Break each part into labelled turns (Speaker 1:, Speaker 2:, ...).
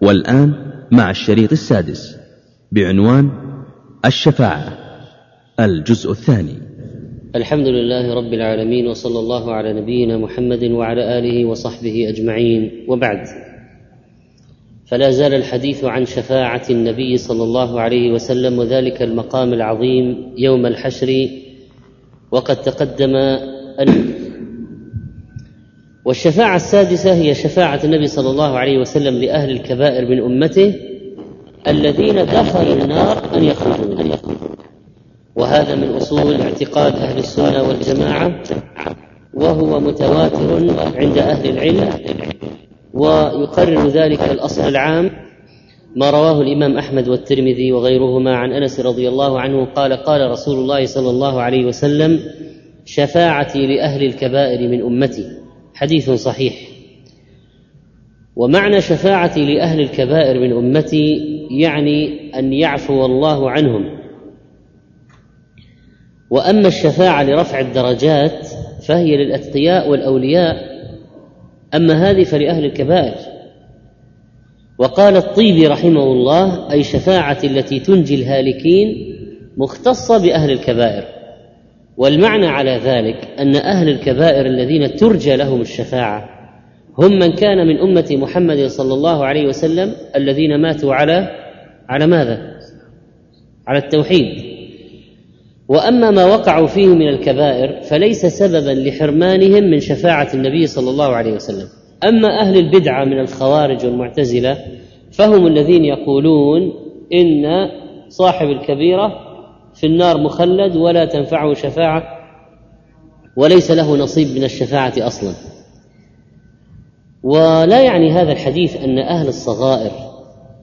Speaker 1: والآن مع الشريط السادس بعنوان الشفاعة الجزء الثاني.
Speaker 2: الحمد لله رب العالمين وصلى الله على نبينا محمد وعلى آله وصحبه أجمعين. وبعد فلا زال الحديث عن شفاعة النبي صلى الله عليه وسلم وذلك المقام العظيم يوم الحشر وقد تقدم أن والشفاعة السادسة هي شفاعة النبي صلى الله عليه وسلم لأهل الكبائر من أمته الذين دخلوا النار أن يخرجوا منها. وهذا من أصول اعتقاد أهل السنة والجماعة وهو متواتر عند أهل العلم ويقرر ذلك الأصل العام ما رواه الإمام أحمد والترمذي وغيرهما عن أنس رضي الله عنه قال قال رسول الله صلى الله عليه وسلم شفاعتي لأهل الكبائر من أمتي. حديث صحيح. ومعنى شفاعتي لأهل الكبائر من أمتي يعني أن يعفو الله عنهم. وأما الشفاعة لرفع الدرجات فهي للأتقياء والأولياء أما هذه فلأهل الكبائر. وقال الطيبي رحمه الله أي شفاعه التي تنجي الهالكين مختصة بأهل الكبائر. والمعنى على ذلك أن أهل الكبائر الذين ترجى لهم الشفاعة هم من كان من أمة محمد صلى الله عليه وسلم الذين ماتوا على على ماذا؟ على التوحيد وأما ما وقعوا فيه من الكبائر فليس سببا لحرمانهم من شفاعة النبي صلى الله عليه وسلم أما أهل البدعة من الخوارج والمعتزلة فهم الذين يقولون إن صاحب الكبيرة في النار مخلد ولا تنفعه شفاعة وليس له نصيب من الشفاعة أصلا. ولا يعني هذا الحديث أن أهل الصغائر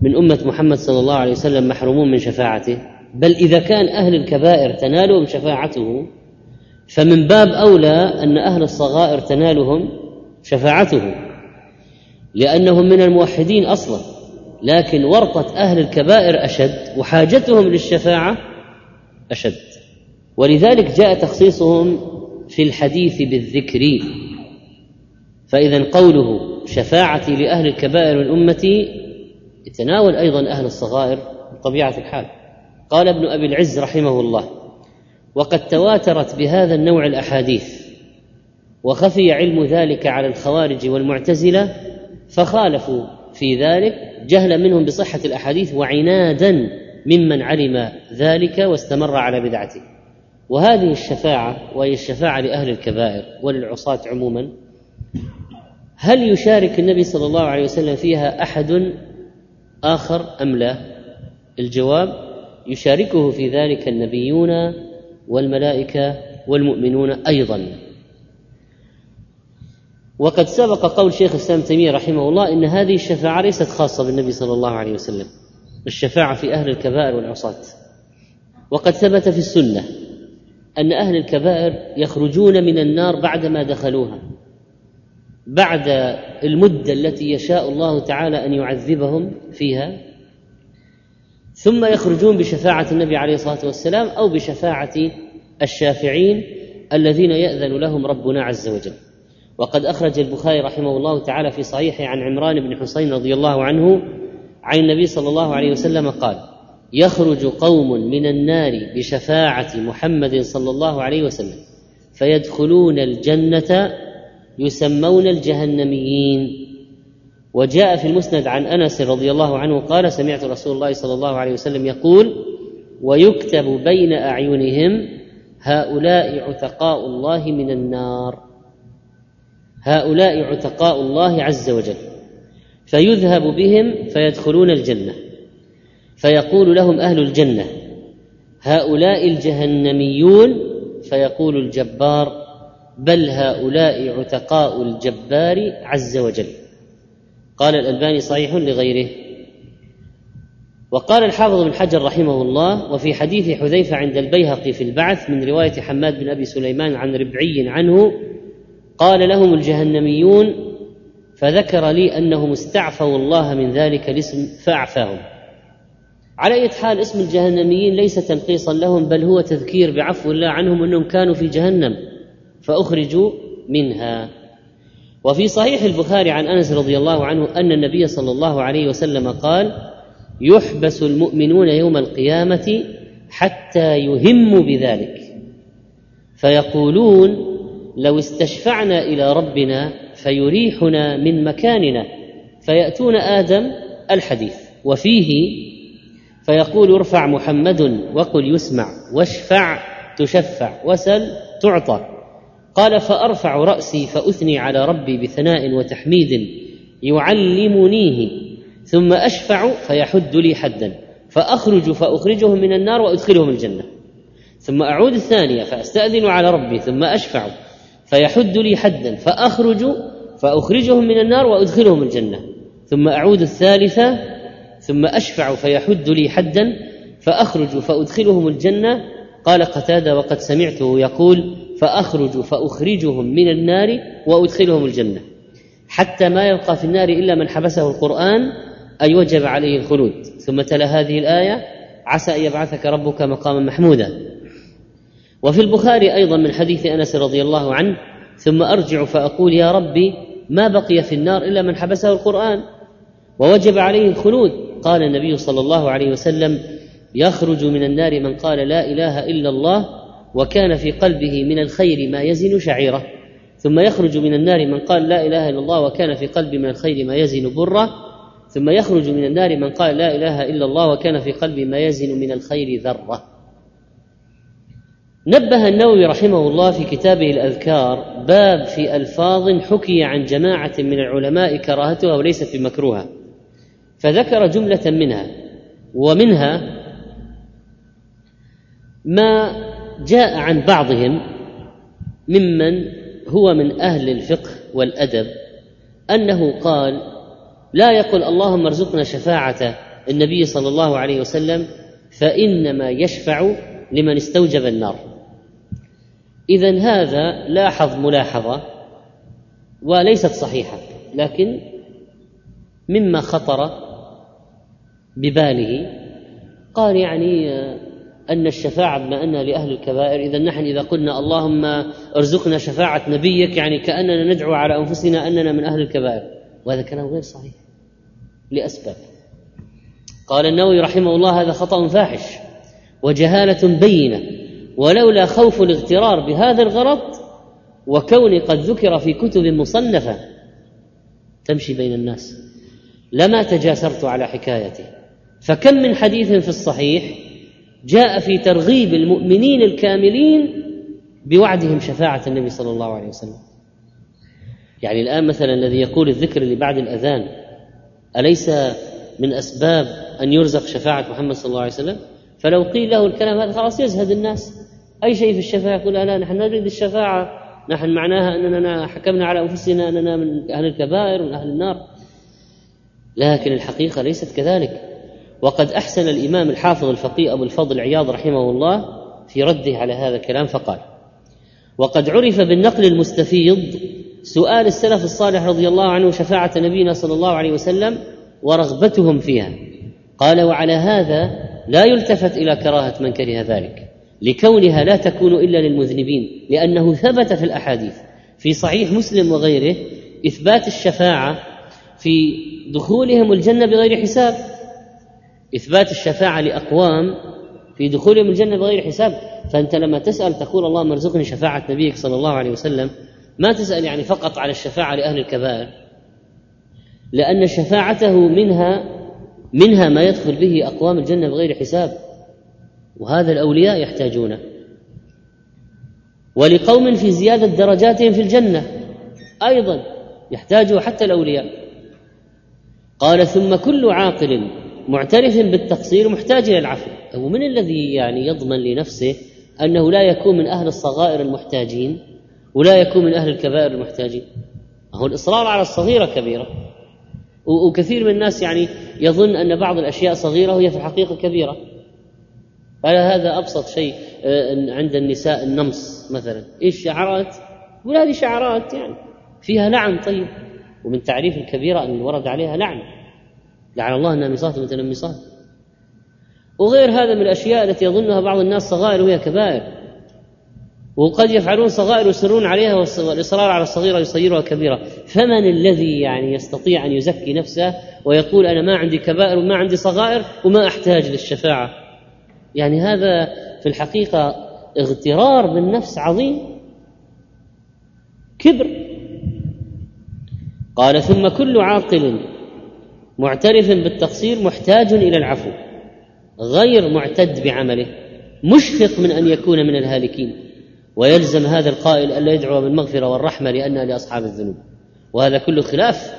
Speaker 2: من أمة محمد صلى الله عليه وسلم محرومون من شفاعته بل إذا كان أهل الكبائر تنالهم شفاعته فمن باب أولى أن أهل الصغائر تنالهم شفاعته لأنهم من الموحدين أصلا. لكن ورطة أهل الكبائر أشد وحاجتهم للشفاعة أشد. ولذلك جاء تخصيصهم في الحديث بالذكر. فإذا قوله شفاعتي لأهل الكبائر من امتي يتناول أيضا أهل الصغائر بطبيعة الحال. قال ابن أبي العز رحمه الله وقد تواترت بهذا النوع الأحاديث وخفي علم ذلك على الخوارج والمعتزلة فخالفوا في ذلك جهلا منهم بصحة الأحاديث وعنادا ممن علم ذلك واستمر على بدعته. وهذه الشفاعة وهي الشفاعة لأهل الكبائر وللعصاة عموما هل يشارك النبي صلى الله عليه وسلم فيها أحد آخر أم لا؟ الجواب يشاركه في ذلك النبيون والملائكة والمؤمنون أيضا. وقد سبق قول شيخ الإسلام تيمية رحمه الله إن هذه الشفاعة ليست خاصة بالنبي صلى الله عليه وسلم. الشفاعه في أهل الكبائر والعصاة. وقد ثبت في السنة أن أهل الكبائر يخرجون من النار بعدما دخلوها بعد المدة التي يشاء الله تعالى أن يعذبهم فيها ثم يخرجون بشفاعة النبي عليه الصلاة والسلام أو بشفاعة الشافعين الذين يأذن لهم ربنا عز وجل. وقد أخرج البخاري رحمه الله تعالى في صحيحه عن عمران بن حسين رضي الله عنه عن النبي صلى الله عليه وسلم قال يخرج قوم من النار بشفاعة محمد صلى الله عليه وسلم فيدخلون الجنة يسمون الجهنميين. وجاء في المسند عن أنس رضي الله عنه قال سمعت رسول الله صلى الله عليه وسلم يقول ويكتب بين أعينهم هؤلاء عتقاء الله من النار. هؤلاء عتقاء الله عز وجل. فيذهب بهم فيدخلون الجنة. فيقول لهم أهل الجنة هؤلاء الجهنميون؟ فيقول الجبار بل هؤلاء عتقاء الجبار عز وجل. قال الألباني صحيح لغيره. وقال الحافظ بن حجر رحمه الله وفي حديث حذيفة عند البيهقي في البعث من رواية حماد بن أبي سليمان عن ربعي عنه قال لهم الجهنميون فذكر لي أنهم استعفوا الله من ذلك الاسم فأعفاهم. على أي حال اسم الجهنميين ليس تنقيصا لهم بل هو تذكير بعفو الله عنهم أنهم كانوا في جهنم فأخرجوا منها. وفي صحيح البخاري عن أنس رضي الله عنه أن النبي صلى الله عليه وسلم قال يحبس المؤمنون يوم القيامة حتى يهموا بذلك. فيقولون لو استشفعنا إلى ربنا فيريحنا من مكاننا. فيأتون آدم الحديث وفيه فيقول ارفع محمد وقل يسمع واشفع تشفع وسل تعطى. قال فأرفع رأسي فأثني على ربي بثناء وتحميد يعلمنيه ثم أشفع فيحد لي حدا فأخرج فاخرجهم من النار وأدخلهم الجنة. ثم أعود الثانية فأستأذن على ربي ثم أشفع فيحد لي حدا فأخرج فأخرجهم من النار وأدخلهم الجنة. ثم أعود الثالثة ثم أشفع فيحد لي حدا فأخرج فأدخلهم الجنة. قال قتادة وقد سمعته يقول فأخرج فأخرجهم من النار وأدخلهم الجنة. حتى ما يبقى في النار إلا من حبسه القرآن اي وجب عليه الخلود. ثم تلا هذه الآية عسى أن يبعثك ربك مقاما محمودا. وفي البخاري أيضا من حديث أنس رضي الله عنه ثم أرجع فأقول يا ربي ما بقي في النار إلا من حبسه القرآن. ووجب عليه الخلود. قال النبي صلى الله عليه وسلم يخرج من النار من قال لا إله إلا الله وكان في قلبه من الخير ما يزن شعيره. ثم يخرج من النار من قال لا إله إلا الله وكان في قلبه من الخير ما يزن بره. ثم يخرج من النار من قال لا إله إلا الله وكان في قلبه ما يزن من الخير ذره. نبه النووي رحمه الله في كتابه الأذكار باب في ألفاظ حكي عن جماعة من العلماء كراهتها وليست بمكروهه فذكر جملة منها ومنها ما جاء عن بعضهم ممن هو من أهل الفقه والأدب أنه قال لا يقل اللهم ارزقنا شفاعة النبي صلى الله عليه وسلم فإنما يشفع لمن استوجب النار اذا هذا لاحظ ملاحظة وليست صحيحة لكن مما خطر بباله. قال يعني أن الشفاعة بما أنها لأهل الكبائر إذا نحن إذا قلنا اللهم ارزقنا شفاعة نبيك يعني كأننا ندعو على أنفسنا أننا من أهل الكبائر. وهذا كلام غير صحيح لأسباب. قال النووي رحمه الله هذا خطأ فاحش وجهالة بينة. ولولا خوف الاغترار بهذا الغلط وكون قد ذكر في كتب مصنفة تمشي بين الناس لما تجاسرت على حكايته فكم من حديث في الصحيح جاء في ترغيب المؤمنين الكاملين بوعدهم شفاعة النبي صلى الله عليه وسلم. يعني الآن مثلا الذي يقول الذكر اللي بعد الأذان أليس من أسباب أن يرزق شفاعة محمد صلى الله عليه وسلم؟ فلو قيل له الكلام هذا خلاص يزهد الناس. أي شيء في الشفاعة؟ يقول لا نحن نريد الشفاعة. نحن معناها أننا حكمنا على أنفسنا أننا من أهل الكبائر ومن أهل النار. لكن الحقيقة ليست كذلك. وقد أحسن الإمام الحافظ الفقيه أبو الفضل عياض رحمه الله في رده على هذا الكلام فقال وقد عرف بالنقل المستفيض سؤال السلف الصالح رضي الله عنه شفاعة نبينا صلى الله عليه وسلم ورغبتهم فيها. قال وعلى هذا لا يلتفت إلى كراهة من كره ذلك. لكونها لا تكون إلا للمذنبين لأنه ثبت في الأحاديث في صحيح مسلم وغيره إثبات الشفاعة في دخولهم الجنة بغير حساب. إثبات الشفاعة لأقوام في دخولهم الجنة بغير حساب. فأنت لما تسأل تقول اللهم ارزقني شفاعة نبيك صلى الله عليه وسلم ما تسأل يعني فقط على الشفاعة لأهل الكبائر لأن شفاعته منها منها ما يدخل به أقوام الجنة بغير حساب. وهذا الأولياء يحتاجونه ولقوم في زيادة درجاتهم في الجنة أيضا يحتاجه حتى الأولياء. قال ثم كل عاقل معترف بالتقصير محتاج إلى العفو. هو من الذي يعني يضمن لنفسه أنه لا يكون من أهل الصغائر المحتاجين ولا يكون من أهل الكبائر المحتاجين؟ هو الإصرار على الصغيرة كبيرة. وكثير من الناس يعني يظن أن بعض الأشياء صغيرة وهي في الحقيقة كبيرة. قال هذا أبسط شيء آه، عند النساء النمص مثلا. إيش شعرات؟ يقول هذه شعرات يعني. فيها لعن طيب. ومن تعريف الكبيره أن ورد عليها لعن. لعن الله النامصات والمتنمصات وغير هذا من الأشياء التي يظنها بعض الناس صغائر وهي كبائر. وقد يفعلون صغائر يصرون عليها والإصرار على الصغيرة يصيرها كبيرة. فمن الذي يعني يستطيع أن يزكي نفسه ويقول أنا ما عندي كبائر وما عندي صغائر وما أحتاج للشفاعة؟ يعني هذا في الحقيقة اغترار بالنفس عظيم. كبر. قال ثم كل عاقل معترف بالتقصير محتاج إلى العفو غير معتد بعمله مشفق من أن يكون من الهالكين. ويلزم هذا القائل ألا يدعو بالمغفره والرحمة لأنها لأصحاب الذنوب. وهذا كله خلاف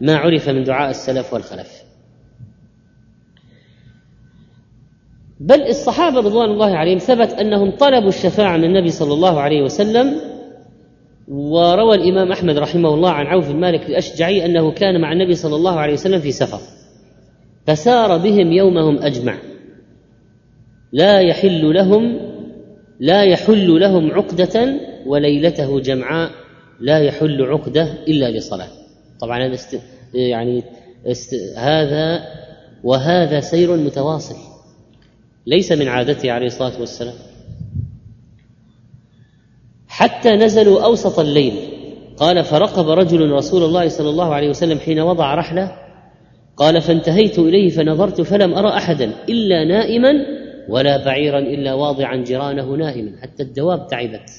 Speaker 2: ما عرف من دعاء السلف والخلف. بل الصحابة رضوان الله عليهم ثبت أنهم طلبوا الشفاعة من النبي صلى الله عليه وسلم وروى الإمام أحمد رحمه الله عن عوف بن مالك الأشجعي أنه كان مع النبي صلى الله عليه وسلم في سفر فسار بهم يومهم أجمع. لا يحل لهم لا يحل لهم عقدة وليلته جمعاء لا يحل عقدة إلا لصلاة. طبعا هذا است... يعني است... هذا وهذا سير متواصل. ليس من عادته عليه الصلاة والسلام. حتى نزلوا أوسط الليل قال فرقب رجل رسول الله صلى الله عليه وسلم حين وضع رحله قال فانتهيت إليه فنظرت فلم أرى أحدا إلا نائما ولا بعيرا إلا واضعا جيرانه نائما حتى الدواب تعبت.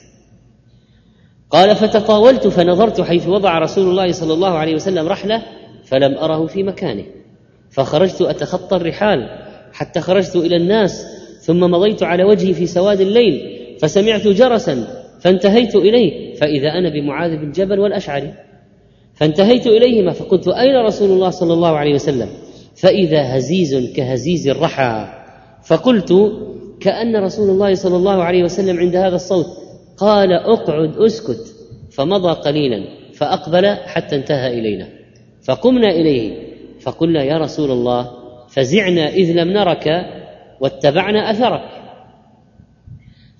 Speaker 2: قال فتطاولت فنظرت حيث وضع رسول الله صلى الله عليه وسلم رحله فلم أره في مكانه فخرجت أتخطى الرحال حتى خرجت إلى الناس ثم مضيت على وجهي في سواد الليل فسمعت جرسا فانتهيت إليه فإذا أنا بمعاذ بن جبل والأشعري. فانتهيت إليهما فقلت أين رسول الله صلى الله عليه وسلم؟ فإذا هزيز كهزيز الرحى. فقلت كأن رسول الله صلى الله عليه وسلم عند هذا الصوت. قال اقعد اسكت. فمضى قليلا فأقبل حتى انتهى إلينا. فقمنا إليه فقلنا يا رسول الله فزعنا إذ لم نرك واتبعنا أثرك.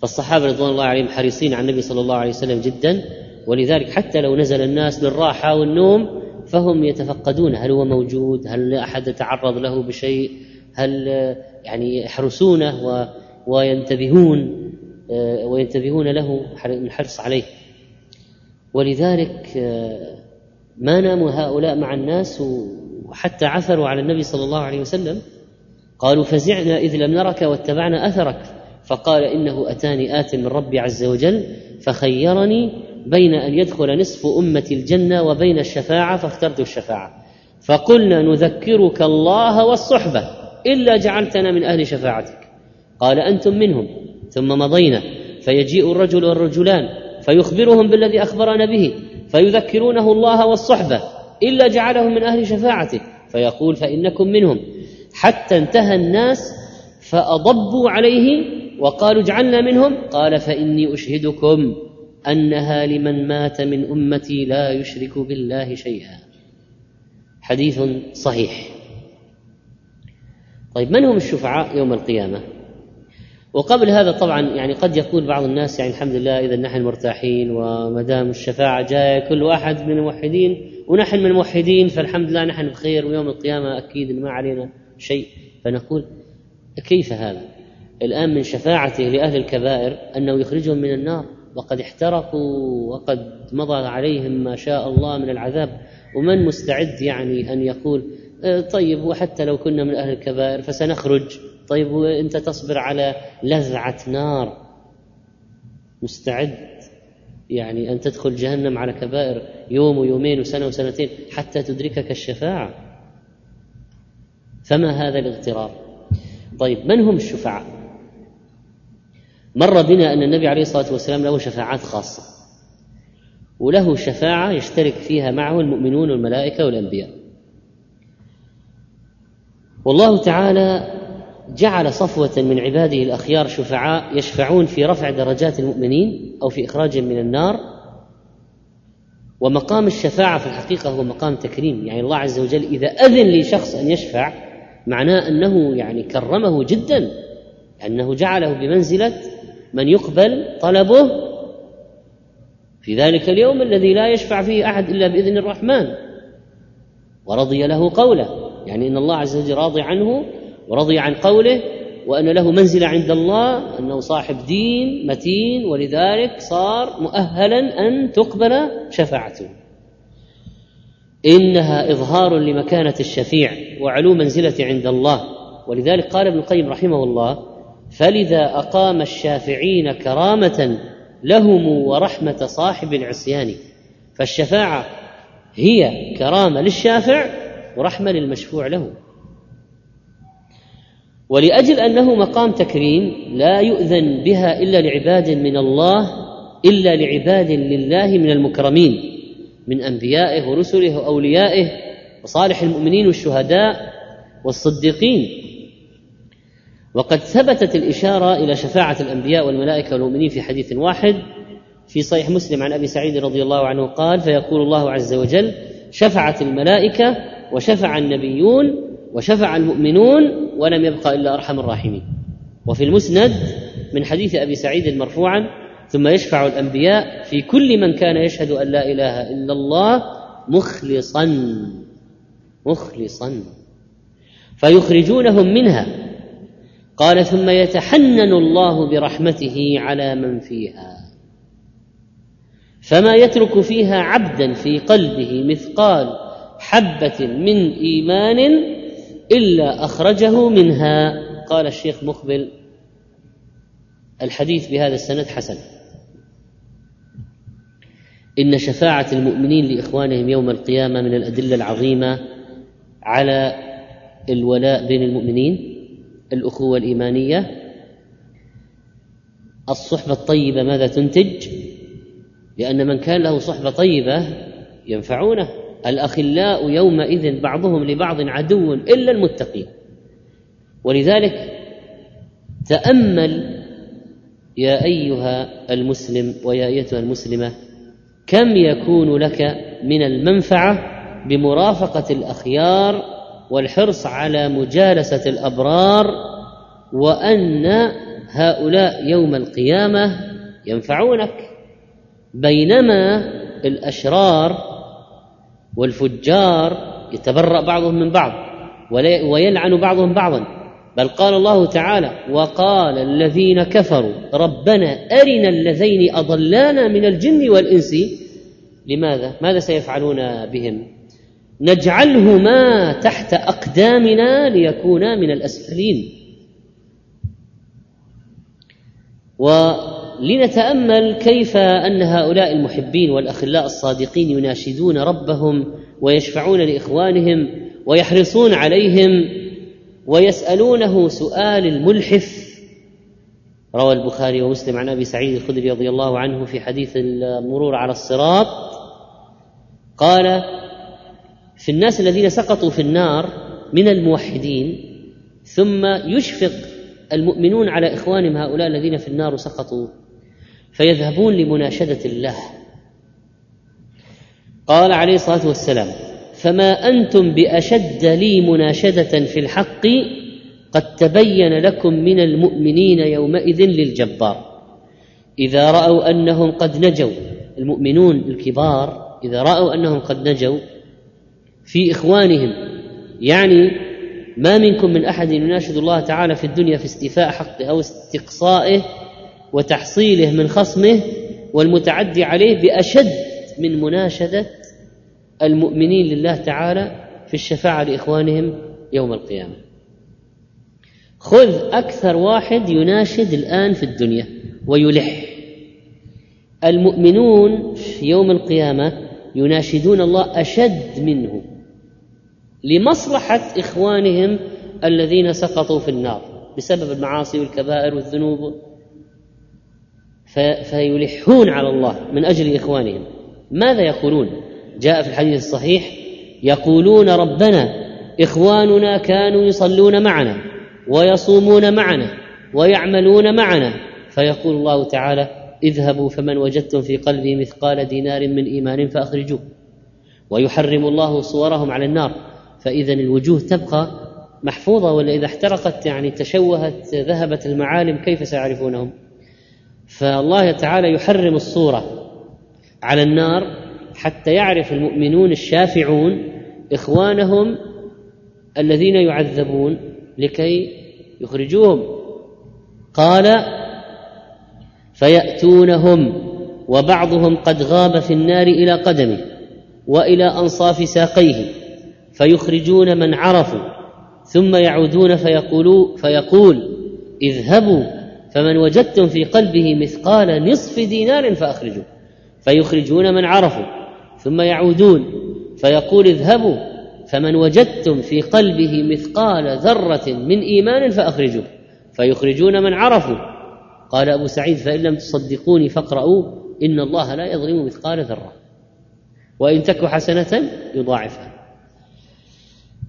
Speaker 2: فالصحابة رضوان الله عليهم حريصين على النبي صلى الله عليه وسلم جدا ولذلك حتى لو نزل الناس للراحة والنوم فهم يتفقدون هل هو موجود؟ هل أحد تعرض له بشيء؟ هل يعني يحرسونه وينتبهون آه، وينتبهون له الحرص عليه. ولذلك آه، ما ناموا هؤلاء مع الناس وحتى عثروا على النبي صلى الله عليه وسلم قالوا فزعنا إذ لم نرك واتبعنا أثرك. فقال إنه أتاني آت من ربي عز وجل فخيرني بين أن يدخل نصف امتي الجنة وبين الشفاعة فاخترت الشفاعة. فقلنا نذكرك الله والصحبة إلا جعلتنا من أهل شفاعتك. قال أنتم منهم. ثم مضينا. فيجيء الرجل والرجلان فيخبرهم بالذي أخبرنا به فيذكرونه الله والصحبة. إلا جعلهم من أهل شفاعته فيقول فإنكم منهم. حتى انتهى الناس فأضبوا عليه وقالوا اجعلنا منهم قال فإني أشهدكم أنها لمن مات من أمتي لا يشرك بالله شيئا. حديث صحيح. طيب من هم الشفعاء يوم القيامة؟ وقبل هذا طبعا يعني قد يقول بعض الناس يعني الحمد لله إذا نحن مرتاحين وما دام الشفاعة جاية كل واحد من الموحدين ونحن من الموحدين فالحمد لله نحن بخير ويوم القيامة أكيد ما علينا شيء. فنقول كيف هذا؟ الآن من شفاعته لأهل الكبائر أنه يخرجهم من النار وقد احترقوا وقد مضى عليهم ما شاء الله من العذاب. ومن مستعد يعني أن يقول آه، طيب وحتى لو كنا من أهل الكبائر فسنخرج؟ طيب وأنت تصبر على لذعة نار. مستعد. يعني أن تدخل جهنم على كبائر يوم ويومين وسنة وسنتين حتى تدركك الشفاعة. فما هذا الاغترار؟ طيب من هم الشفعاء؟ مر بنا أن النبي عليه الصلاة والسلام له شفاعات خاصة وله شفاعة يشترك فيها معه المؤمنون والملائكة والأنبياء. والله تعالى جعل صفوة من عباده الأخيار شفعاء يشفعون في رفع درجات المؤمنين أو في إخراجهم من النار. ومقام الشفاعة في الحقيقة هو مقام تكريم. يعني الله عز وجل إذا أذن لشخص أن يشفع معناه أنه يعني كرمه جدا أنه جعله بمنزلة من يقبل طلبه. في ذلك اليوم الذي لا يشفع فيه أحد إلا بإذن الرحمن. ورضي له قوله يعني إن الله عز وجل راضي عنه ورضي عن قوله وأن له منزلة عند الله أنه صاحب دين متين ولذلك صار مؤهلا أن تقبل شفاعته. إنها إظهار لمكانة الشفيع وعلو منزلة عند الله. ولذلك قال ابن القيم رحمه الله فلذا أقام الشافعين كرامة لهم ورحمة صاحب العصيان فالشفاعة هي كرامة للشافع ورحمة للمشفوع له. ولأجل أنه مقام تكريم لا يؤذن بها إلا لعباد من الله إلا لعباد لله من المكرمين من أنبيائه ورسله وأوليائه وصالح المؤمنين والشهداء والصديقين. وقد ثبتت الإشارة إلى شفاعة الأنبياء والملائكة والمؤمنين في حديث واحد في صحيح مسلم عن أبي سعيد رضي الله عنه قال فيقول الله عز وجل شفعت الملائكة وشفع النبيون وشفع المؤمنون ولم يبق إلا أرحم الراحمين. وفي المسند من حديث أبي سعيد مرفوعا ثم يشفع الأنبياء في كل من كان يشهد أن لا إله إلا الله مخلصا مخلصا. فيخرجونهم منها. قال ثم يتحنن الله برحمته على من فيها. فما يترك فيها عبدا في قلبه مثقال حبة من إيمان إلا أخرجه منها. قال الشيخ مقبل الحديث بهذا السند حسن. إن شفاعة المؤمنين لإخوانهم يوم القيامة من الأدلة العظيمة على الولاء بين المؤمنين الأخوة الايمانيه الصحبة الطيبة ماذا تنتج؟ لأن من كان له صحبة طيبة ينفعونه. الأخلاء يومئذ بعضهم لبعض عدو إلا المتقين. ولذلك تأمل يا أيها المسلم ويا أيتها المسلمة كم يكون لك من المنفعة بمرافقة الأخيار والحرص على مجالسة الأبرار وأن هؤلاء يوم القيامة ينفعونك. بينما الأشرار والفجار يتبرأ بعضهم من بعض ويلعن بعضهم بعضا. بل قال الله تعالى وقال الذين كفروا ربنا أرنا اللذين أضلانا من الجن والإنس. لماذا؟ ماذا سيفعلون بهم؟ نجعلهما تحت أقدامنا ليكونا من الأسفلين. ولنتامل كيف أن هؤلاء المحبين والأخلاء الصادقين يناشدون ربهم ويشفعون لإخوانهم ويحرصون عليهم ويسألونه سؤال الملحف. روى البخاري ومسلم عن أبي سعيد الخدري رضي الله عنه في حديث المرور على الصراط. قال في الناس الذين سقطوا في النار من الموحدين ثم يشفق المؤمنون على إخوانهم هؤلاء الذين في النار سقطوا. فيذهبون لمناشدة الله. قال عليه الصلاة والسلام فما أنتم بأشد لي مناشدة في الحق قد تبين لكم من المؤمنين يومئذ للجبار. إذا رأوا أنهم قد نجوا المؤمنون الكبار إذا رأوا أنهم قد نجوا في إخوانهم. يعني ما منكم من أحد يناشد الله تعالى في الدنيا في استيفاء حقه أو استقصائه وتحصيله من خصمه والمتعدي عليه بأشد من مناشدة المؤمنين لله تعالى في الشفاعة لإخوانهم يوم القيامة. خذ أكثر واحد يناشد الآن في الدنيا ويلح. المؤمنون في يوم القيامة يناشدون الله أشد منه لمصلحة إخوانهم الذين سقطوا في النار بسبب المعاصي والكبائر والذنوب فيلحون على الله من أجل إخوانهم. ماذا يقولون؟ جاء في الحديث الصحيح يقولون ربنا إخواننا كانوا يصلون معنا ويصومون معنا ويعملون معنا. فيقول الله تعالى اذهبوا فمن وجدتم في قلبه مثقال دينار من إيمان فأخرجوه. ويحرم الله صورهم على النار. فإذا الوجوه تبقى محفوظة ولا إذا احترقت يعني تشوهت ذهبت المعالم كيف سيعرفونهم؟ فالله تعالى يحرم الصورة على النار حتى يعرف المؤمنون الشافعون إخوانهم الذين يعذبون لكي يخرجوهم. قال فيأتونهم وبعضهم قد غاب في النار إلى قدمه وإلى أنصاف ساقيه فيخرجون من عرفوا ثم يعودون فيقولوا فيقول اذهبوا فمن وجدتم في قلبه مثقال نصف دينار فأخرجوه فيخرجون من عرفوا ثم يعودون فيقول اذهبوا فمن وجدتم في قلبه مثقال ذرة من إيمان فأخرجوه فيخرجون من عرفوا. قال أبو سعيد فإن لم تصدقوني فاقرؤوا إن الله لا يظلم مثقال ذرة. وإن تك حسنة يضاعفها.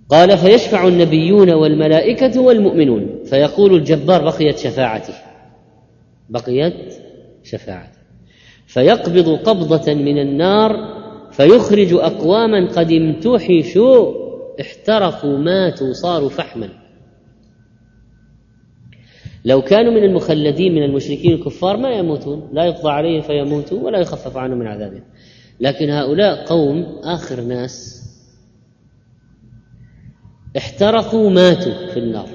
Speaker 2: قال فيشفع النبيون والملائكة والمؤمنون فيقول الجبار بقيت شفاعتي. بقيت شفاعتي فيقبض قبضة من النار فيخرج أقواما قد امتحشوا احترقوا ماتوا صاروا فحما. لو كانوا من المخلدين من المشركين الكفار ما يموتون لا يقضى عليهم فيموتوا ولا يخفف عنهم من عذابهم. لكن هؤلاء قوم آخر ناس. احترقوا ماتوا في النار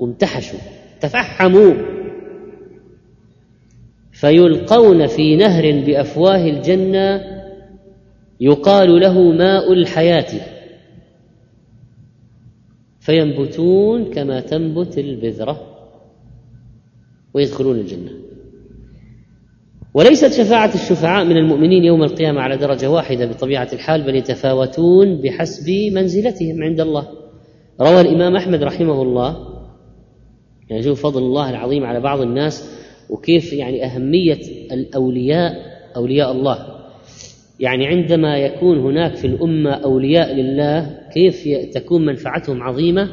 Speaker 2: وامتحشوا تفحموا. فيلقون في نهر بأفواه الجنة يقال له ماء الحياة. فينبتون كما تنبت البذرة ويدخلون الجنة. وليست شفاعة الشفعاء من المؤمنين يوم القيامة على درجة واحدة بطبيعة الحال بل يتفاوتون بحسب منزلتهم عند الله. روى الإمام أحمد رحمه الله يعني شوف فضل الله العظيم على بعض الناس وكيف يعني أهمية الأولياء أولياء الله. يعني عندما يكون هناك في الأمة أولياء لله كيف تكون منفعتهم عظيمة؟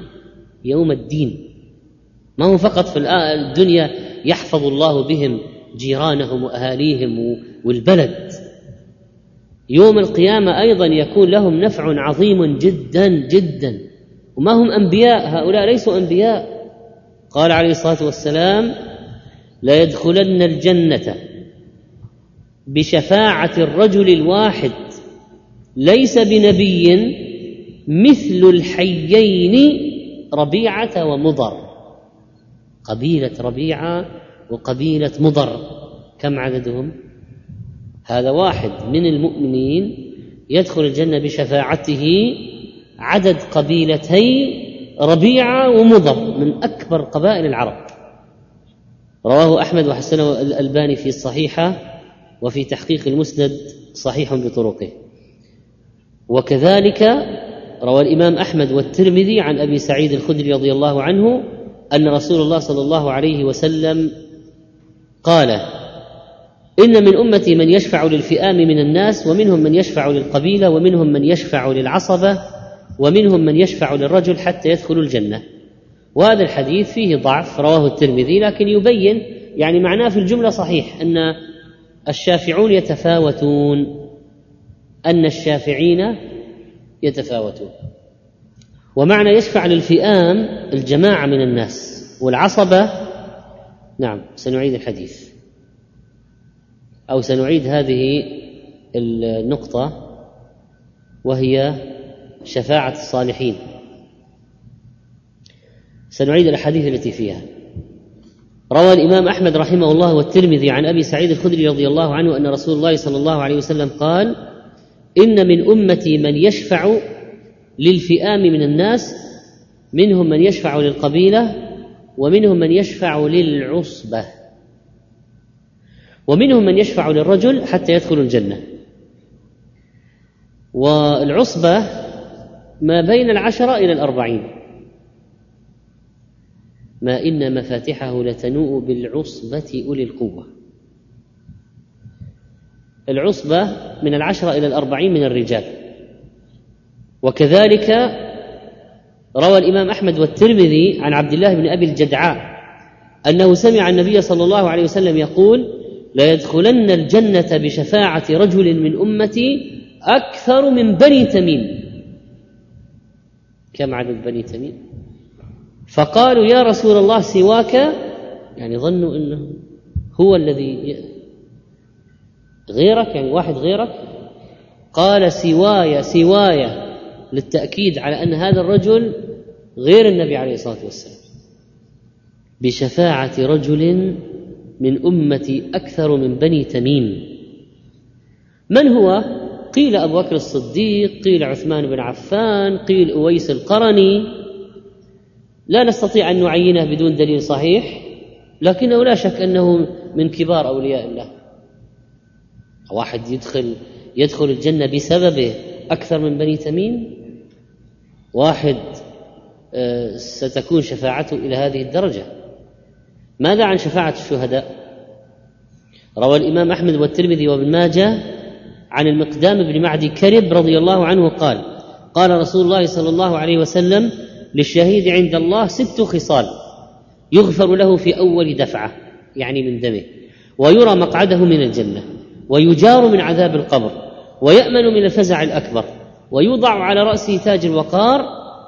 Speaker 2: يوم الدين. ما هو فقط في الدنيا يحفظ الله بهم جيرانهم وأهاليهم والبلد. يوم القيامة أيضا يكون لهم نفع عظيم جدا جدا. وما هم أنبياء؟ هؤلاء ليسوا أنبياء. قال عليه الصلاة والسلام لا يدخلن الجنة. بشفاعة الرجل الواحد ليس بنبي مثل الحيين ربيعة ومضر. قبيلة ربيعة وقبيلة مضر. كم عددهم؟ هذا واحد من المؤمنين يدخل الجنة بشفاعته عدد قبيلتي ربيعة ومضر من أكبر قبائل العرب. رواه أحمد وحسنه الألباني في الصحيحه وفي تحقيق المسند صحيح بطرقه. وكذلك روى الإمام أحمد والترمذي عن أبي سعيد الخدري رضي الله عنه أن رسول الله صلى الله عليه وسلم قال إن من أمتي من يشفع للفئام من الناس ومنهم من يشفع للقبيلة ومنهم من يشفع للعصبة ومنهم من يشفع للرجل حتى يدخل الجنة. وهذا الحديث فيه ضعف رواه الترمذي لكن يبين يعني معناه في الجملة صحيح أن الشافعون يتفاوتون أن الشافعين يتفاوتون. ومعنى يشفع للفئام الجماعة من الناس والعصبة نعم سنعيد الحديث. أو سنعيد هذه النقطة وهي شفاعة الصالحين. سنعيد الأحاديث التي فيها. روى الإمام أحمد رحمه الله والترمذي عن أبي سعيد الخدري رضي الله عنه أن رسول الله صلى الله عليه وسلم قال إن من أمتي من يشفع للفئام من الناس منهم من يشفع للقبيلة ومنهم من يشفع للعصبة ومنهم من يشفع للرجل حتى يدخل الجنة. والعصبة ما بين العشرة إلى الأربعين. ما إن مفاتحه لتنوء بالعصبة أولي القوة. العصبة من العشرة إلى الأربعين من الرجال. وكذلك روى الإمام أحمد والترمذي عن عبد الله بن أبي الجدعاء أنه سمع النبي صلى الله عليه وسلم يقول ليدخلن الجنة بشفاعة رجل من أمتي أكثر من بني تميم. كم عدد بني تميم؟ فقالوا يا رسول الله سواك يعني ظنوا إنه هو الذي غيرك يعني واحد غيرك. قال سواي، سواي للتأكيد على أن هذا الرجل غير النبي عليه الصلاة والسلام. بشفاعة رجل من أمتي أكثر من بني تميم. من هو؟ قيل أبو بكر الصديق قيل عثمان بن عفان قيل أويس القرني. لا نستطيع أن نعينه بدون دليل صحيح لكنه لا شك أنه من كبار أولياء الله. واحد يدخل يدخل الجنة بسببه أكثر من بني تميم؟ واحد آه، ستكون شفاعته إلى هذه الدرجة. ماذا عن شفاعة الشهداء؟ روى الإمام أحمد والترمذي وابن ماجه عن المقدام بن معدي كرب رضي الله عنه قال قال رسول الله صلى الله عليه وسلم للشهيد عند الله ست خصال يغفر له في أول دفعة يعني من دمه ويرى مقعده من الجنة ويجار من عذاب القبر ويأمن من الفزع الأكبر ويوضع على رأسه تاج الوقار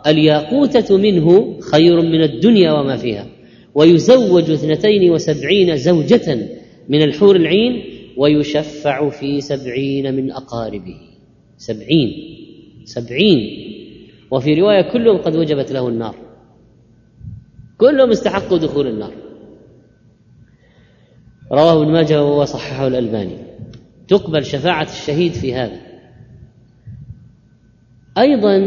Speaker 2: الياقوتة منه خير من الدنيا وما فيها ويزوج اثنتين وسبعين زوجة من الحور العين ويشفع في سبعين من أقاربه. سبعين سبعين. وفي رواية كلهم قد وجبت له النار. كلهم استحقوا دخول النار. رواه ابن ماجه وصححه الألباني. تقبل شفاعة الشهيد في هذا. أيضا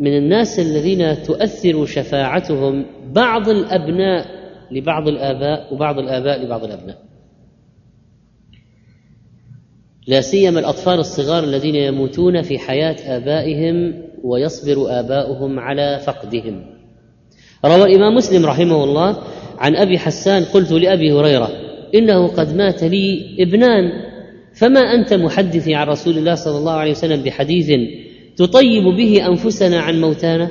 Speaker 2: من الناس الذين تؤثر شفاعتهم بعض الأبناء لبعض الآباء وبعض الآباء لبعض الأبناء. لا سيما الأطفال الصغار الذين يموتون في حياة آبائهم ويصبر آباؤهم على فقدهم. روى الإمام مسلم رحمه الله عن أبي حسان قلت لأبي هريرة إنه قد مات لي ابنان فما أنت محدثي عن رسول الله صلى الله عليه وسلم بحديث تطيب به أنفسنا عن موتانا؟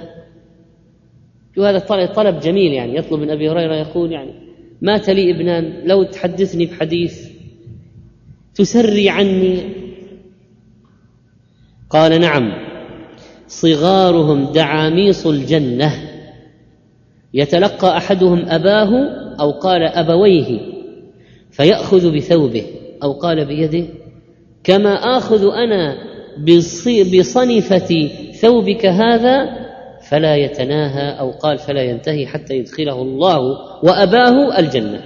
Speaker 2: وهذا طلب جميل يعني يطلب من أبي هريرة يقول يعني مات لي ابنان لو تحدثني بحديث تسري عني. قال نعم. صغارهم دعاميص الجنة. يتلقى أحدهم أباه أو قال أبويه فيأخذ بثوبه أو قال بيده كما آخذ أنا بصنفة ثوبك هذا فلا يتناهى أو قال فلا ينتهي حتى يدخله الله وأباه الجنة.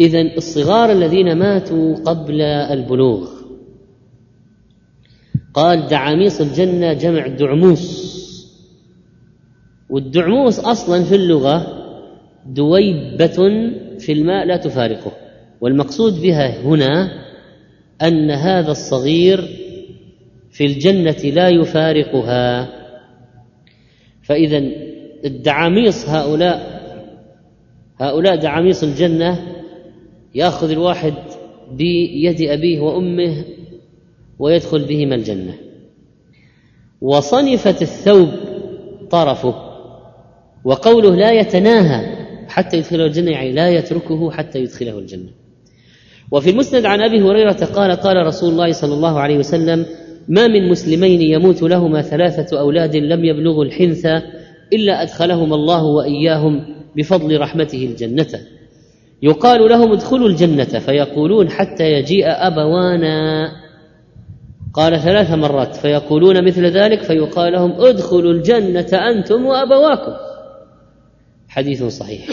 Speaker 2: اذا الصغار الذين ماتوا قبل البلوغ قال دعاميص الجنة جمع دعموس. والدعموس أصلا في اللغة دويبة في الماء لا تفارقه. والمقصود بها هنا أن هذا الصغير في الجنة لا يفارقها. فاذا الدعاميص هؤلاء هؤلاء دعاميص الجنة يأخذ الواحد بيد أبيه وأمه ويدخل بهما الجنة. وصنفه الثوب طرفه وقوله لا يتناهى حتى يدخله الجنة يعني لا يتركه حتى يدخله الجنة. وفي المسند عن أبي هريرة قال قال رسول الله صلى الله عليه وسلم ما من مسلمين يموت لهما ثلاثة أولاد لم يبلغوا الحنث إلا ادخلهما الله وإياهم بفضل رحمته الجنة. يقال لهم ادخلوا الجنة فيقولون حتى يجيء أبوانا. قال ثلاث مرات فيقولون مثل ذلك فيقال لهم ادخلوا الجنة أنتم وأبواكم. حديث صحيح.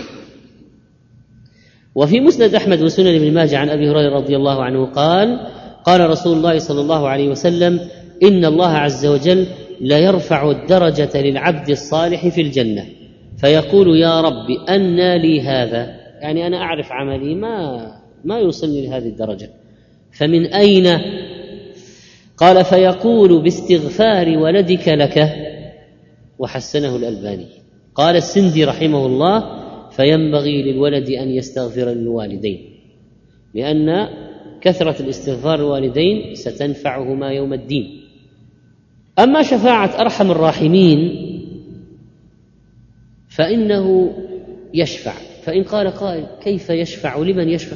Speaker 2: وفي مسند أحمد وسنن ابن ماجه عن أبي هريرة رضي الله عنه قال قال رسول الله صلى الله عليه وسلم إن الله عز وجل ليرفع الدرجة للعبد الصالح في الجنة. فيقول يا رب انى لي هذا. يعني أنا أعرف عملي ما ما يوصلني لهذه الدرجة. فمن أين قال فيقول باستغفار ولدك لك. وحسنه الألباني. قال السندي رحمه الله فينبغي للولد أن يستغفر للوالدين لأن كثرة الاستغفار للوالدين ستنفعهما يوم الدين. أما شفاعة أرحم الراحمين فإنه يشفع. فإن قال قائل كيف يشفع؟ لمن يشفع؟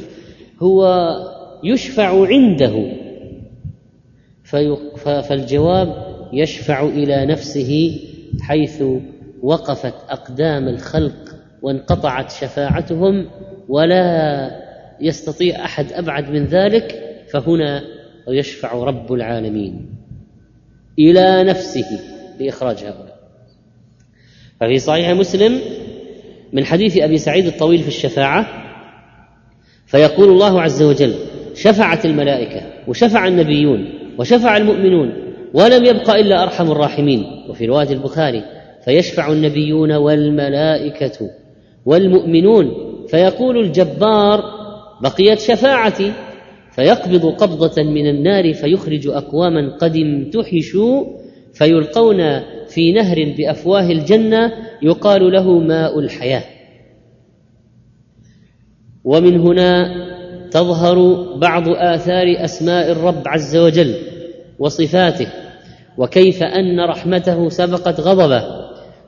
Speaker 2: هو يشفع عنده. فالجواب يشفع إلى نفسه حيث وقفت أقدام الخلق وانقطعت شفاعتهم ولا يستطيع أحد أبعد من ذلك فهنا يشفع رب العالمين إلى نفسه لإخراج هؤلاء. ففي صحيح مسلم من حديث أبي سعيد الطويل في الشفاعة فيقول الله عز وجل شفعت الملائكة وشفع النبيون وشفع المؤمنون ولم يبق إلا أرحم الراحمين. وفي رواية البخاري فيشفع النبيون والملائكة والمؤمنون. فيقول الجبار بقيت شفاعتي. فيقبض قبضة من النار فيخرج أقواما قد امتحشوا. فيلقون في نهر بأفواه الجنة يقال له ماء الحياة. ومن هنا تظهر بعض آثار أسماء الرب عز وجل. وصفاته وكيف أن رحمته سبقت غضبه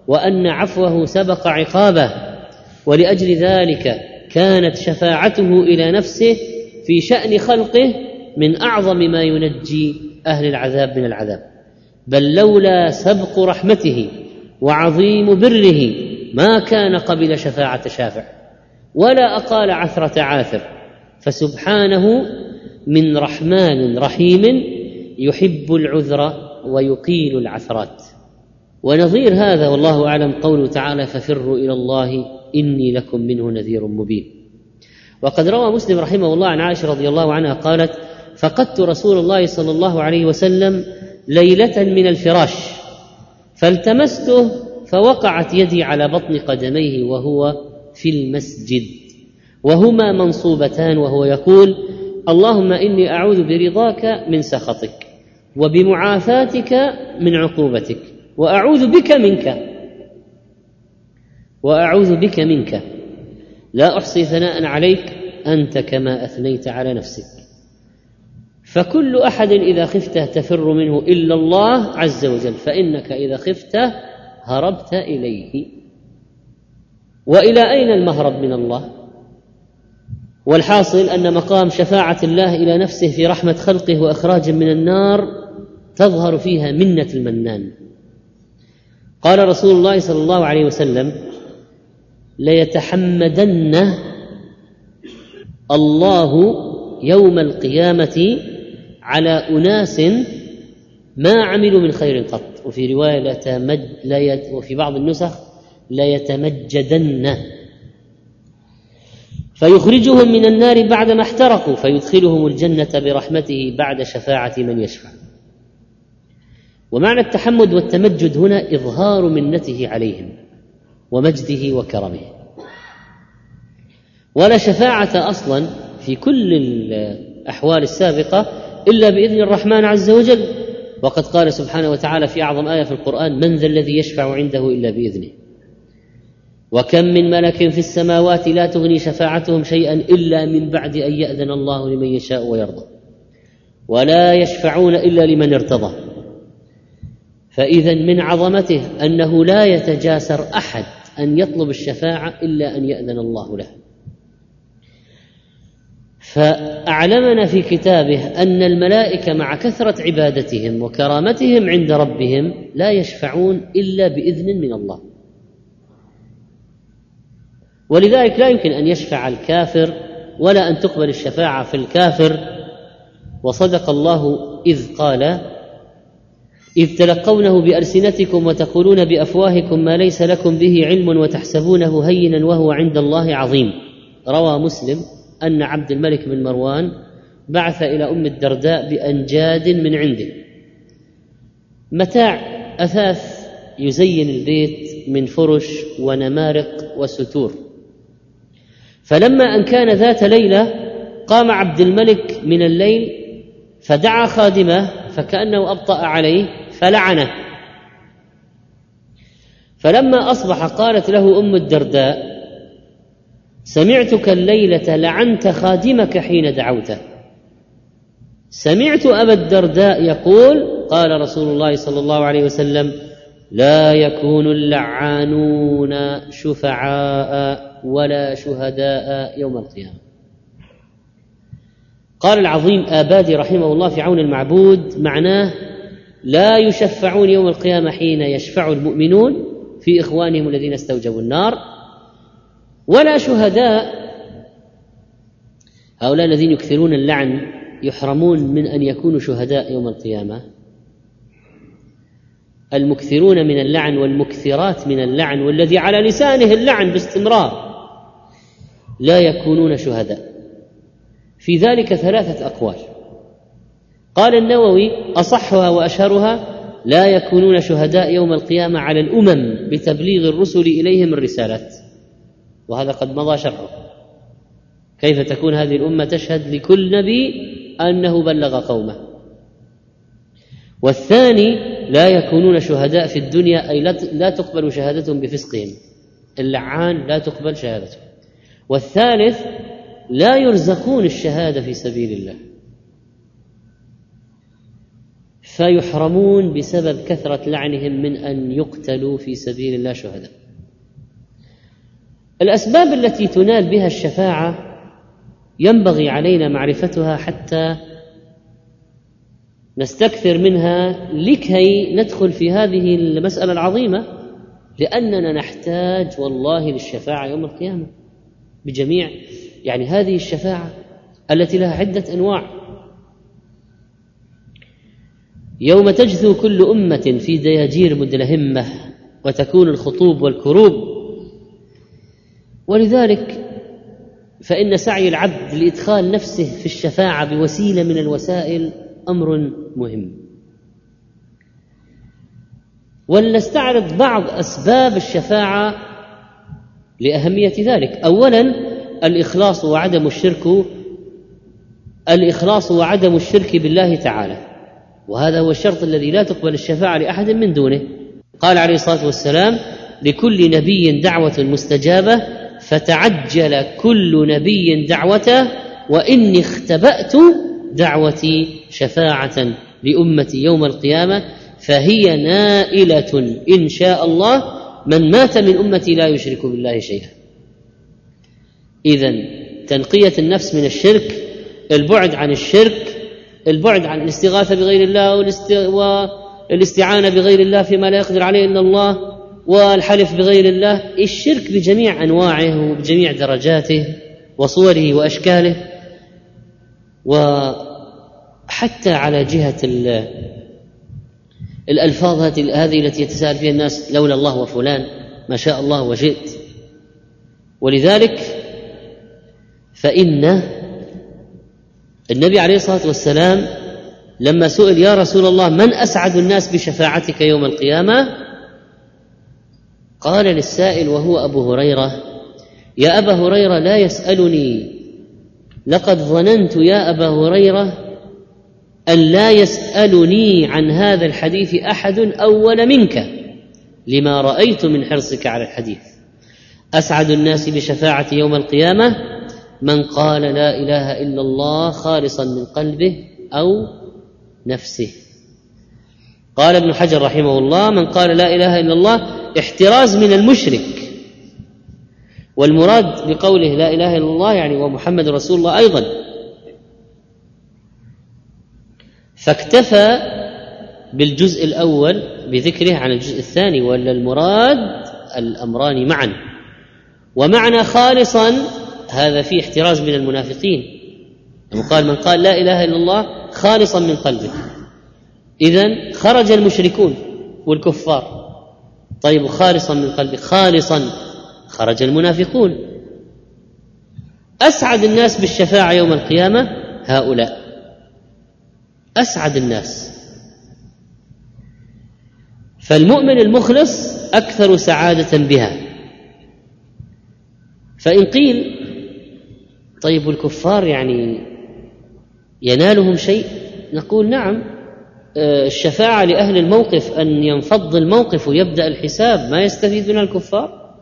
Speaker 2: وأن عفوه سبق عقابه ولأجل ذلك كانت شفاعته إلى نفسه في شأن خلقه من أعظم ما ينجي أهل العذاب من العذاب. بل لولا سبق رحمته وعظيم بره ما كان قبل شفاعة شافع. ولا أقال عثرة عاثر فسبحانه من رحمن رحيم يحب العذر ويقيل العثرات. ونظير هذا والله أعلم قوله تعالى ففروا إلى الله إني لكم منه نذير مبين. وقد روى مسلم رحمه الله عن عائشة رضي الله عنها قالت فقدت رسول الله صلى الله عليه وسلم ليلة من الفراش فالتمسته فوقعت يدي على بطن قدميه وهو في المسجد وهما منصوبتان وهو يقول اللهم إني أعوذ برضاك من سخطك. وبمعافاتك من عقوبتك وأعوذ بك منك وأعوذ بك منك. لا أحصي ثناء عليك أنت كما أثنيت على نفسك. فكل أحد إذا خفته تفر منه إلا الله عز وجل فإنك إذا خفته هربت إليه. وإلى أين المهرب من الله؟ والحاصل أن مقام شفاعة الله إلى نفسه في رحمة خلقه وإخراج من النار تظهر فيها منة المنان. قال رسول الله صلى الله عليه وسلم ليتحمدن الله يوم القيامة على أناس ما عملوا من خير قط. وفي رواية لا وفي بعض النسخ ليتمجدن. فيخرجهم من النار بعدما احترقوا فيدخلهم الجنة برحمته بعد شفاعة من يشفع. ومعنى التحمد والتمجد هنا إظهار منته عليهم ومجده وكرمه. ولا شفاعة أصلا في كل الأحوال السابقة إلا بإذن الرحمن عز وجل. وقد قال سبحانه وتعالى في أعظم آية في القرآن من ذا الذي يشفع عنده إلا بإذنه. وكم من ملك في السماوات لا تغني شفاعتهم شيئا إلا من بعد أن يأذن الله لمن يشاء ويرضى. ولا يشفعون إلا لمن ارتضى. فإذا من عظمته أنه لا يتجاسر أحد أن يطلب الشفاعة إلا أن يأذن الله له. فأعلمنا في كتابه أن الملائكة مع كثرة عبادتهم وكرامتهم عند ربهم لا يشفعون إلا بإذن من الله. ولذلك لا يمكن أن يشفع الكافر ولا أن تقبل الشفاعة في الكافر. وصدق الله إذ قال إذ تلقونه بألسنتكم وتقولون بأفواهكم ما ليس لكم به علم وتحسبونه هينا وهو عند الله عظيم. روى مسلم أن عبد الملك بن مروان بعث إلى أم الدرداء بأنجاد من عنده. متاع أثاث يزين البيت من فرش ونمارق وستور. فلما أن كان ذات ليلة قام عبد الملك من الليل فدعا خادمه فكأنه أبطأ عليه فلعنه. فلما أصبح قالت له أم الدرداء سمعتك الليلة لعنت خادمك حين دعوته. سمعت أبا الدرداء يقول قال رسول الله صلى الله عليه وسلم لا يكون اللعانون شفعاء ولا شهداء يوم القيامة. قال العظيم آبادي رحمه الله في عون المعبود معناه لا يشفعون يوم القيامة حين يشفع المؤمنون في إخوانهم الذين استوجبوا النار ولا شهداء. هؤلاء الذين يكثرون اللعن يحرمون من أن يكونوا شهداء يوم القيامة. المكثرون من اللعن والمكثرات من اللعن والذي على لسانه اللعن باستمرار لا يكونون شهداء. في ذلك ثلاثة أقوال. قال النووي أصحها وأشهرها لا يكونون شهداء يوم القيامة على الأمم بتبليغ الرسل إليهم الرسالات وهذا قد مضى شرحه. كيف تكون هذه الأمة تشهد لكل نبي أنه بلغ قومه؟ والثاني لا يكونون شهداء في الدنيا أي لا تقبل شهادتهم بفسقهم. اللعان لا تقبل شهادته والثالث لا يرزقون الشهادة في سبيل الله. فيحرمون بسبب كثرة لعنهم من أن يقتلوا في سبيل الله شهداء. الأسباب التي تنال بها الشفاعة ينبغي علينا معرفتها حتى نستكثر منها لكي ندخل في هذه المسألة العظيمة لأننا نحتاج والله للشفاعة يوم القيامة بجميع يعني هذه الشفاعة التي لها عدة أنواع. يوم تجثو كل أمة في دياجير مدلهمة وتكون الخطوب والكروب. ولذلك فإن سعي العبد لإدخال نفسه في الشفاعة بوسيلة من الوسائل أمر مهم. ولنستعرض بعض أسباب الشفاعة لأهمية ذلك. أولا الإخلاص وعدم الشرك الإخلاص وعدم الشرك بالله تعالى. وهذا هو الشرط الذي لا تقبل الشفاعة لأحد من دونه. قال عليه الصلاة والسلام لكل نبي دعوة مستجابة فتعجل كل نبي دعوته وإني اختبأت دعوتي شفاعة لأمتي يوم القيامة فهي نائلة إن شاء الله من مات من أمتي لا يشرك بالله شيئا. اذا تنقية النفس من الشرك البعد عن الشرك البعد عن الاستغاثة بغير الله والاستعانة بغير الله فيما لا يقدر عليه إلا الله والحلف بغير الله الشرك بجميع أنواعه وبجميع درجاته وصوره وأشكاله. وحتى على جهة الألفاظ هذه التي يتساءل فيها الناس لولا الله وفلان ما شاء الله وجئت. ولذلك فإن النبي عليه الصلاة والسلام لما سئل يا رسول الله من أسعد الناس بشفاعتك يوم القيامة؟ قال للسائل وهو أبو هريرة يا أبا هريرة لا يسألني لقد ظننت يا أبا هريرة أن لا يسألني عن هذا الحديث أحد أول منك لما رأيت من حرصك على الحديث. أسعد الناس بشفاعه يوم القيامة؟ من قال لا إله إلا الله خالصا من قلبه أو نفسه. قال ابن حجر رحمه الله من قال لا إله إلا الله احتراز من المشرك. والمراد بقوله لا إله إلا الله يعني ومحمد رسول الله أيضا. فاكتفى بالجزء الأول بذكره عن الجزء الثاني ولا المراد الأمران معا. ومعنى خالصا هذا فيه احتراز من المنافقين. قال من قال لا إله إلا الله خالصا من قلبه. اذا خرج المشركون والكفار. طيب خالصا من قلبك خالصا. خرج المنافقون. أسعد الناس بالشفاعة يوم القيامة هؤلاء. أسعد الناس. فالمؤمن المخلص أكثر سعادة بها. فإن قيل طيب الكفار يعني ينالهم شيء؟ نقول نعم. آه، الشفاعة لأهل الموقف أن ينفض الموقف ويبدأ الحساب ما يستفيد منها الكفار؟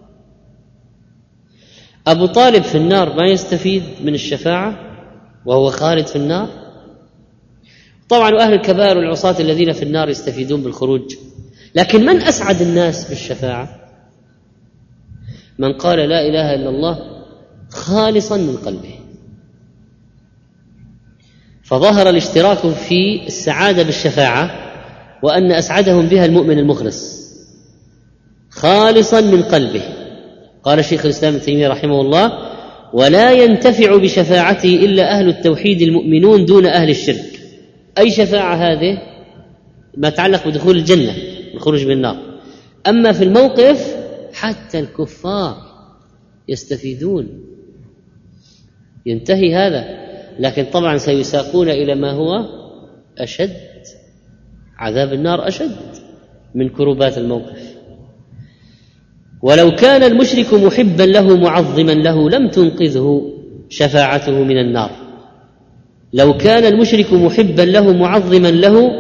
Speaker 2: أبو طالب في النار ما يستفيد من الشفاعة وهو خالد في النار؟ طبعا أهل الكبائر والعصاة الذين في النار يستفيدون بالخروج لكن من أسعد الناس بالشفاعة؟ من قال لا إله إلا الله خالصا من قلبه. فظهر الاشتراك في السعادة بالشفاعة وأن أسعدهم بها المؤمن المخلص. خالصا من قلبه. قال شيخ الإسلام ابن تيمية رحمه الله ولا ينتفع بشفاعته إلا أهل التوحيد المؤمنون دون أهل الشرك. أي شفاعة هذه؟ ما يتعلق بدخول الجنة الخروج من النار. أما في الموقف حتى الكفار يستفيدون. ينتهي هذا. لكن طبعا سيساقون إلى ما هو أشد. عذاب النار أشد من كروبات الموقف. ولو كان المشرك محبا له معظما له لم تنقذه شفاعته من النار. لو كان المشرك محبا له معظما له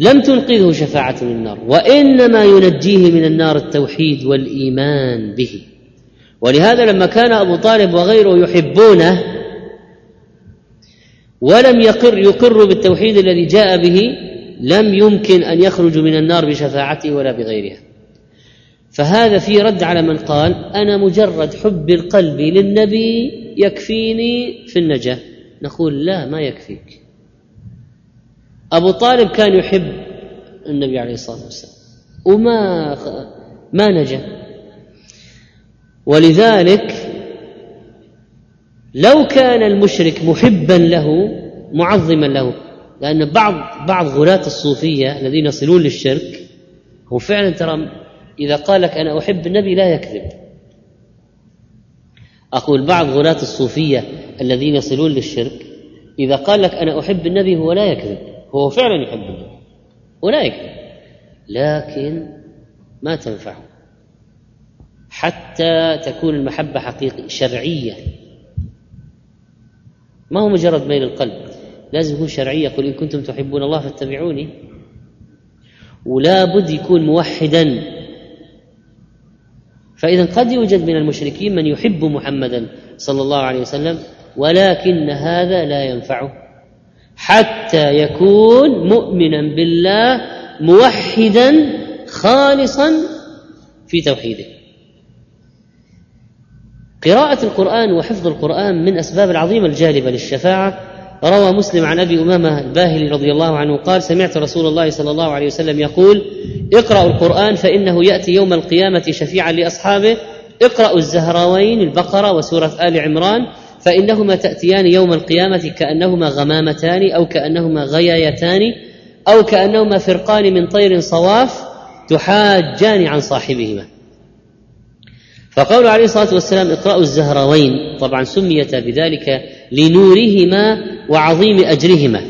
Speaker 2: لم تنقذه شفاعته من النار. وإنما ينجيه من النار التوحيد والإيمان به. ولهذا لما كان أبو طالب وغيره يحبونه ولم يقر يقر بالتوحيد الذي جاء به لم يمكن أن يخرجوا من النار بشفاعته ولا بغيرها. فهذا في رد على من قال أنا مجرد حب القلب للنبي يكفيني في النجاة. نقول لا ما يكفيك. أبو طالب كان يحب النبي عليه الصلاة والسلام. وما ما نجا. ولذلك لو كان المشرك محبا له معظما له لأن بعض بعض غلاة الصوفية الذين يصلون للشرك هو فعلا ترى إذا قال لك أنا أحب النبي لا يكذب. أقول بعض غلاة الصوفية الذين يصلون للشرك إذا قال لك أنا أحب النبي هو لا يكذب. هو فعلا يحب النبي ولا يكذب. لكن ما تنفعه. حتى تكون المحبة حقيقية شرعية. ما هو مجرد ميل القلب. لازم يكون شرعية قل إن كنتم تحبون الله فاتبعوني. ولا بد يكون موحدا. فإذا قد يوجد من المشركين من يحب محمدا صلى الله عليه وسلم ولكن هذا لا ينفعه. حتى يكون مؤمنا بالله موحدا خالصا في توحيده. قراءة القرآن وحفظ القرآن من أسباب العظيمة الجالبة للشفاعة. روى مسلم عن أبي أمامة الباهلي رضي الله عنه قال سمعت رسول الله صلى الله عليه وسلم يقول اقرأوا القرآن فإنه يأتي يوم القيامة شفيعا لأصحابه. اقرأوا الزهراوين البقرة وسورة آل عمران فإنهما تأتيان يوم القيامة كأنهما غمامتان أو كأنهما غيايتان أو كأنهما فرقان من طير صواف تحاجان عن صاحبهما. فقول عليه الصلاة والسلام اقرأوا الزهراوين طبعا سميتا بذلك لنورهما وعظيم أجرهما.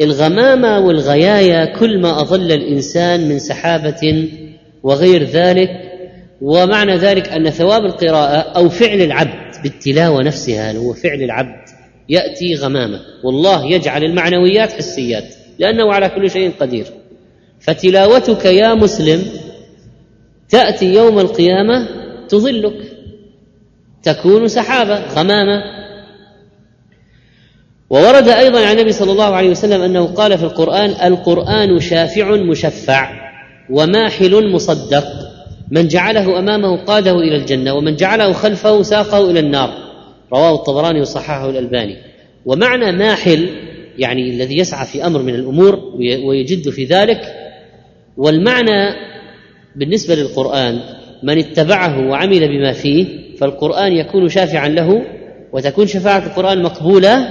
Speaker 2: الغمامة والغيايا كل ما اظل الإنسان من سحابة وغير ذلك ومعنى ذلك أن ثواب القراءة أو فعل العبد بالتلاوة نفسها هو فعل العبد يأتي غمامة. والله يجعل المعنويات حسيات لأنه على كل شيء قدير. فتلاوتك يا مسلم تأتي يوم القيامة تظلك. تكون سحابة غمامة. وورد أيضا عن النبي صلى الله عليه وسلم أنه قال في القرآن القرآن شافع مشفع وماحل مصدق. من جعله أمامه قاده إلى الجنة ومن جعله خلفه ساقه إلى النار. رواه الطبراني وصححه الألباني. ومعنى ماحل يعني الذي يسعى في أمر من الأمور ويجد في ذلك. والمعنى بالنسبة للقرآن من اتبعه وعمل بما فيه فالقرآن يكون شافعا له وتكون شفاعة القرآن مقبولة.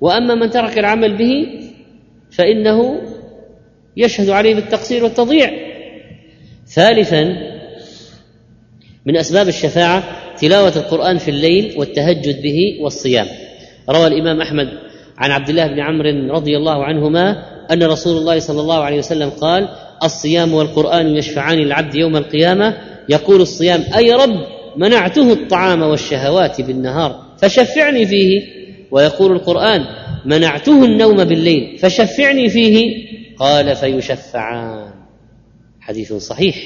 Speaker 2: وأما من ترك العمل به فإنه يشهد عليه بالتقصير والتضييع. ثالثا من أسباب الشفاعة تلاوة القرآن في الليل والتهجد به والصيام. روى الإمام أحمد عن عبد الله بن عمرو رضي الله عنهما أن رسول الله صلى الله عليه وسلم قال الصيام والقرآن يشفعان للعبد يوم القيامة. يقول الصيام أي رب منعته الطعام والشهوات بالنهار فشفعني فيه. ويقول القرآن منعته النوم بالليل فشفعني فيه. قال فيشفعان. حديث صحيح.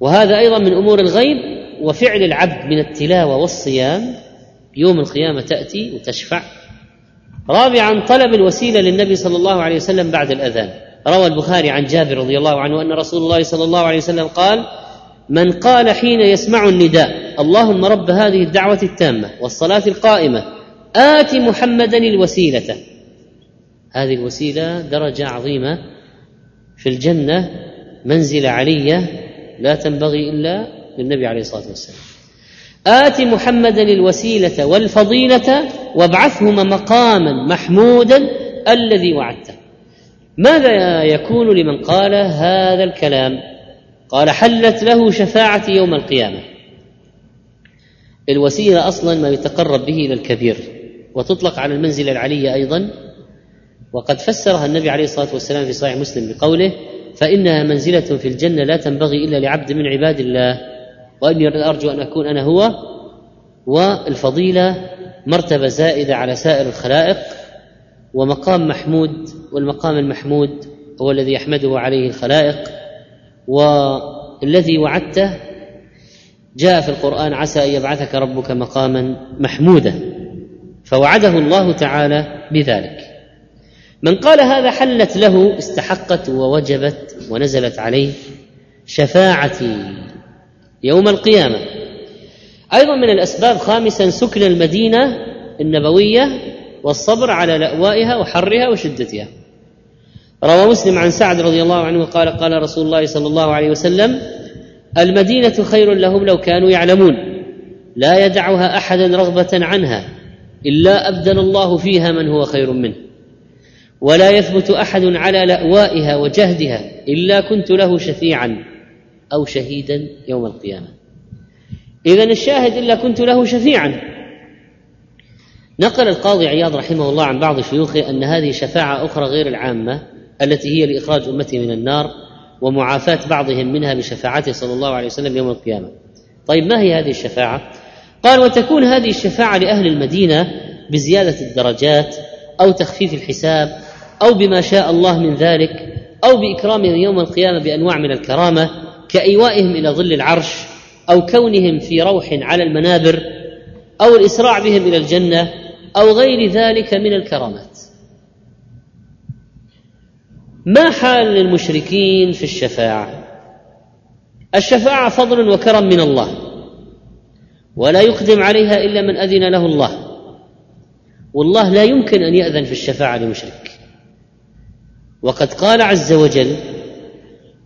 Speaker 2: وهذا أيضا من أمور الغيب وفعل العبد من التلاوة والصيام. يوم القيامة تأتي وتشفع. رابعا طلب الوسيلة للنبي صلى الله عليه وسلم بعد الأذان. روى البخاري عن جابر رضي الله عنه أن رسول الله صلى الله عليه وسلم قال من قال حين يسمع النداء اللهم رب هذه الدعوة التامة والصلاة القائمة آت محمدا الوسيلة. هذه الوسيلة درجة عظيمة في الجنة منزله عليه لا تنبغي إلا للنبي عليه الصلاة والسلام. آت محمدا الوسيله والفضيلة وابعثهما مقاما محمودا الذي وعدته. ماذا يكون لمن قال هذا الكلام؟ قال حلت له شفاعتي يوم القيامة. الوسيلة أصلا ما يتقرب به إلى الكبير وتطلق على المنزلة العلية أيضا. وقد فسرها النبي عليه الصلاة والسلام في صحيح مسلم بقوله فإنها منزلة في الجنة لا تنبغي إلا لعبد من عباد الله. واني أرجو أن أكون أنا هو والفضيلة مرتبة زائدة على سائر الخلائق ومقام محمود والمقام المحمود هو الذي يحمده عليه الخلائق والذي وعدته جاء في القرآن عسى أن يبعثك ربك مقاما محمودا. فوعده الله تعالى بذلك. من قال هذا حلت له استحقت ووجبت ونزلت عليه شفاعتي. يوم القيامة. أيضا من الأسباب خامسا سكن المدينة النبوية والصبر على لأوائها وحرها وشدتها. روى مسلم عن سعد رضي الله عنه قال قال رسول الله صلى الله عليه وسلم المدينة خير لهم لو كانوا يعلمون. لا يدعها أحدا رغبة عنها إلا أبدل الله فيها من هو خير منه. ولا يثبت أحد على لأوائها وجهدها إلا كنت له شفيعا. أو شهيدا يوم القيامة. إذا الشاهد إلا كنت له شفيعا. نقل القاضي عياض رحمه الله عن بعض شيوخه أن هذه شفاعة أخرى غير العامة التي هي لإخراج أمته من النار ومعافاة بعضهم منها بشفاعته صلى الله عليه وسلم يوم القيامة. طيب ما هي هذه الشفاعة؟ قال وتكون هذه الشفاعة لأهل المدينة بزيادة الدرجات أو تخفيف الحساب أو بما شاء الله من ذلك أو بإكرامهم يوم القيامة بأنواع من الكرامة كإيوائهم إلى ظل العرش أو كونهم في روح على المنابر أو الإسراع بهم إلى الجنة أو غير ذلك من الكرامات. ما حال المشركين في الشفاعة؟ الشفاعة فضل وكرم من الله ولا يقدم عليها إلا من أذن له الله والله لا يمكن أن يأذن في الشفاعة لمشرك. وقد قال عز وجل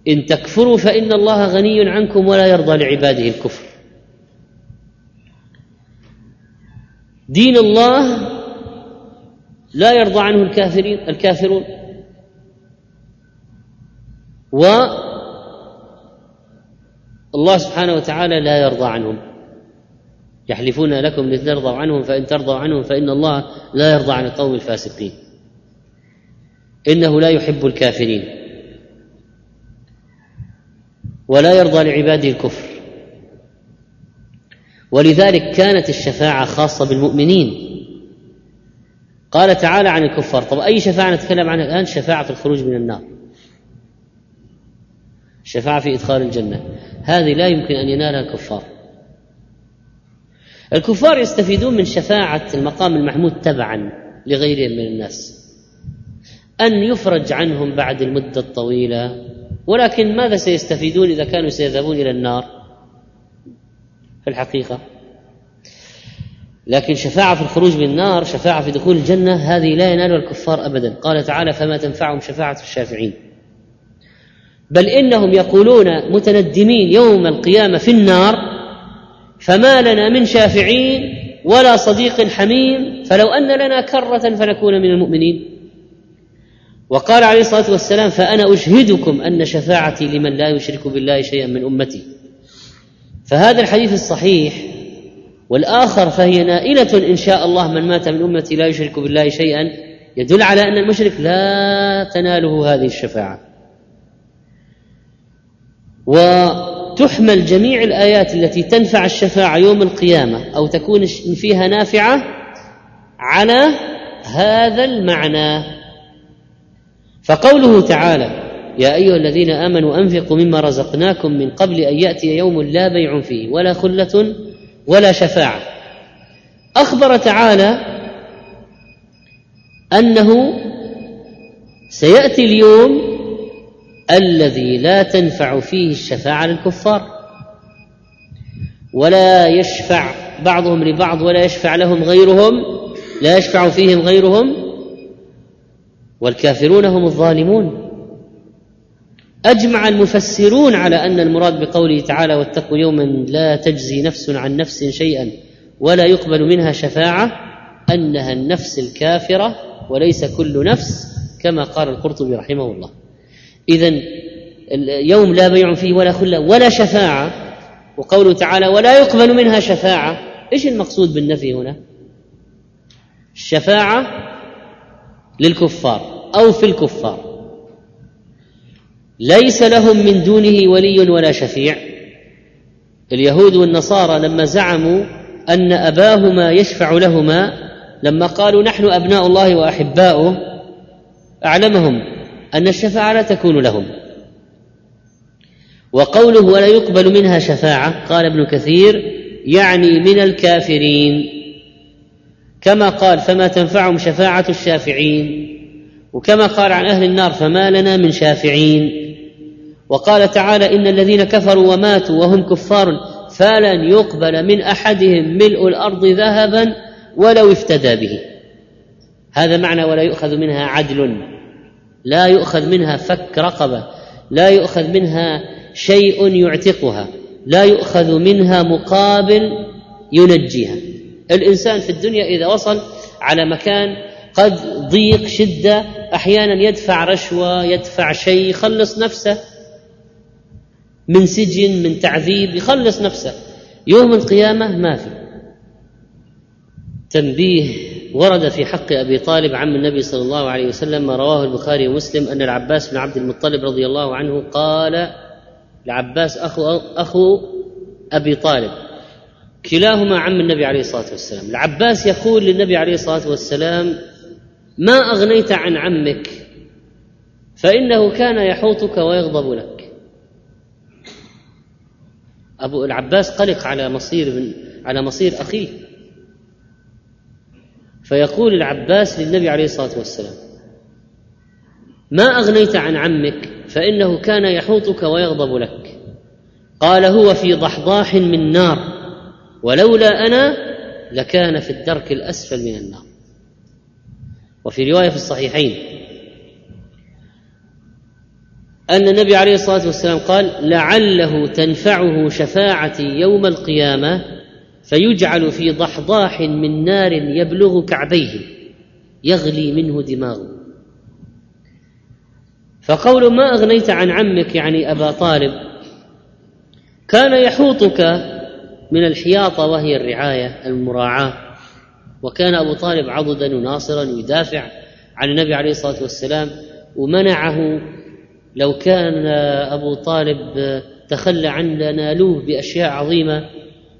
Speaker 2: إن تكفروا فإن الله غني عنكم ولا يرضى لعباده الكفر. دين الله لا يرضى عنه الكافرين الكافرون. و الله سبحانه وتعالى لا يرضى عنهم. يحلفون لكم لترضوا عنهم فإن ترضوا عنهم فإن الله لا يرضى عن القوم الفاسقين. إنه لا يحب الكافرين. ولا يرضى لعباده الكفر. ولذلك كانت الشفاعة خاصة بالمؤمنين. قال تعالى عن الكفار طب أي شفاعة نتكلم عنها الآن؟ شفاعة الخروج من النار. الشفاعة في إدخال الجنة. هذه لا يمكن أن ينالها الكفار. الكفار يستفيدون من شفاعة المقام المحمود تبعا لغيرهم من الناس. أن يفرج عنهم بعد المدة الطويلة ولكن ماذا سيستفيدون إذا كانوا سيذهبون إلى النار؟ في الحقيقة. لكن شفاعة في الخروج من النار شفاعة في دخول الجنة هذه لا ينالها الكفار أبدا. قال تعالى فما تنفعهم شفاعة الشافعين. بل إنهم يقولون متندمين يوم القيامة في النار فما لنا من شافعين ولا صديق حميم فلو أن لنا كرة فنكون من المؤمنين. وقال عليه الصلاة والسلام فأنا أشهدكم أن شفاعتي لمن لا يشرك بالله شيئا من أمتي. فهذا الحديث الصحيح. والآخر فهي نائلة إن شاء الله من مات من أمتي لا يشرك بالله شيئا يدل على أن المشرك لا تناله هذه الشفاعة. وتحمل جميع الآيات التي تنفع الشفاعة يوم القيامة أو تكون فيها نافعة على هذا المعنى. فقوله تعالى يا أيها الذين آمنوا أنفقوا مما رزقناكم من قبل أن يأتي يوم لا بيع فيه ولا خلة ولا شفاعة. أخبر تعالى أنه سيأتي اليوم الذي لا تنفع فيه الشفاعة للكفار ولا يشفع بعضهم لبعض ولا يشفع لهم غيرهم لا يشفع فيهم غيرهم والكافرون هم الظالمون أجمع المفسرون على أن المراد بقوله تعالى واتقوا يوما لا تجزي نفس عن نفس شيئا ولا يقبل منها شفاعة أنها النفس الكافرة وليس كل نفس كما قال القرطبي رحمه الله إذا يوم لا بيع فيه ولا خلة ولا شفاعة وقوله تعالى ولا يقبل منها شفاعة إيش المقصود بالنفي هنا؟ الشفاعة للكفار أو في الكفار. ليس لهم من دونه ولي ولا شفيع. اليهود والنصارى لما زعموا أن أباهما يشفع لهما لما قالوا نحن أبناء الله وأحباؤه أعلمهم أن الشفاعة لا تكون لهم. وقوله ولا يقبل منها شفاعة قال ابن كثير يعني من الكافرين. كما قال فما تنفعهم شفاعة الشافعين وكما قال عن أهل النار فما لنا من شافعين. وقال تعالى إن الذين كفروا وماتوا وهم كفار فلن يقبل من أحدهم ملء الأرض ذهبا ولو افتدى به. هذا معنى ولا يؤخذ منها عدل لا يؤخذ منها فك رقبة لا يؤخذ منها شيء يعتقها لا يؤخذ منها مقابل ينجيها. الإنسان في الدنيا إذا وصل على مكان قد ضيق شدة أحيانا يدفع رشوة يدفع شيء يخلص نفسه من سجن من تعذيب يخلص نفسه. يوم القيامة ما في. تنبيه ورد في حق أبي طالب عم النبي صلى الله عليه وسلم ما رواه البخاري ومسلم أن العباس بن عبد المطلب رضي الله عنه قال العباس أخو, أخو أبي طالب كلاهما عم النبي عليه الصلاة والسلام. العباس يقول للنبي عليه الصلاة والسلام ما أغنيت عن عمك فإنه كان يحوطك ويغضب لك. أبو العباس قلق على مصير من على مصير أخيه. فيقول العباس للنبي عليه الصلاة والسلام ما أغنيت عن عمك فإنه كان يحوطك ويغضب لك. قال هو في ضحضاح من نار. ولولا أنا لكان في الدرك الأسفل من النار. وفي رواية في الصحيحين أن النبي عليه الصلاة والسلام قال لعله تنفعه شفاعتي يوم القيامة فيجعل في ضحضاح من نار يبلغ كعبيه يغلي منه دماغه. فقول ما أغنيت عن عمك يعني أبا طالب كان يحوطك من الحياطة وهي الرعاية المراعاة. وكان أبو طالب عضدا وناصرا يدافع عن النبي عليه الصلاة والسلام ومنعه لو كان أبو طالب تخلى عنا نالوه بأشياء عظيمة.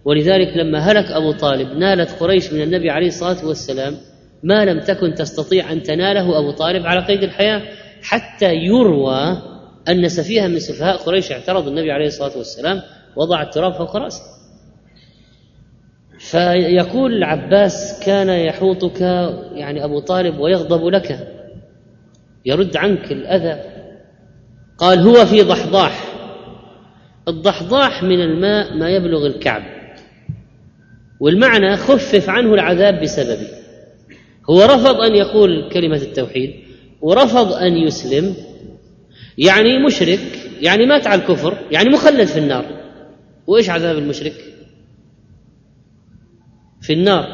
Speaker 2: ولذلك لما هلك أبو طالب نالت قريش من النبي عليه الصلاة والسلام. ما لم تكن تستطيع أن تناله أبو طالب على قيد الحياة حتى يروى أن سفيها من سفهاء قريش اعترض النبي عليه الصلاة والسلام وضع التراب فوق رأسه. فيقول العباس كان يحوطك يعني أبو طالب ويغضب لك يرد عنك الأذى. قال هو في ضحضاح الضحضاح من الماء ما يبلغ الكعب والمعنى خفف عنه العذاب بسببه. هو رفض أن يقول كلمة التوحيد ورفض أن يسلم يعني مشرك يعني مات على الكفر يعني مخلد في النار. وإيش عذاب المشرك؟ في النار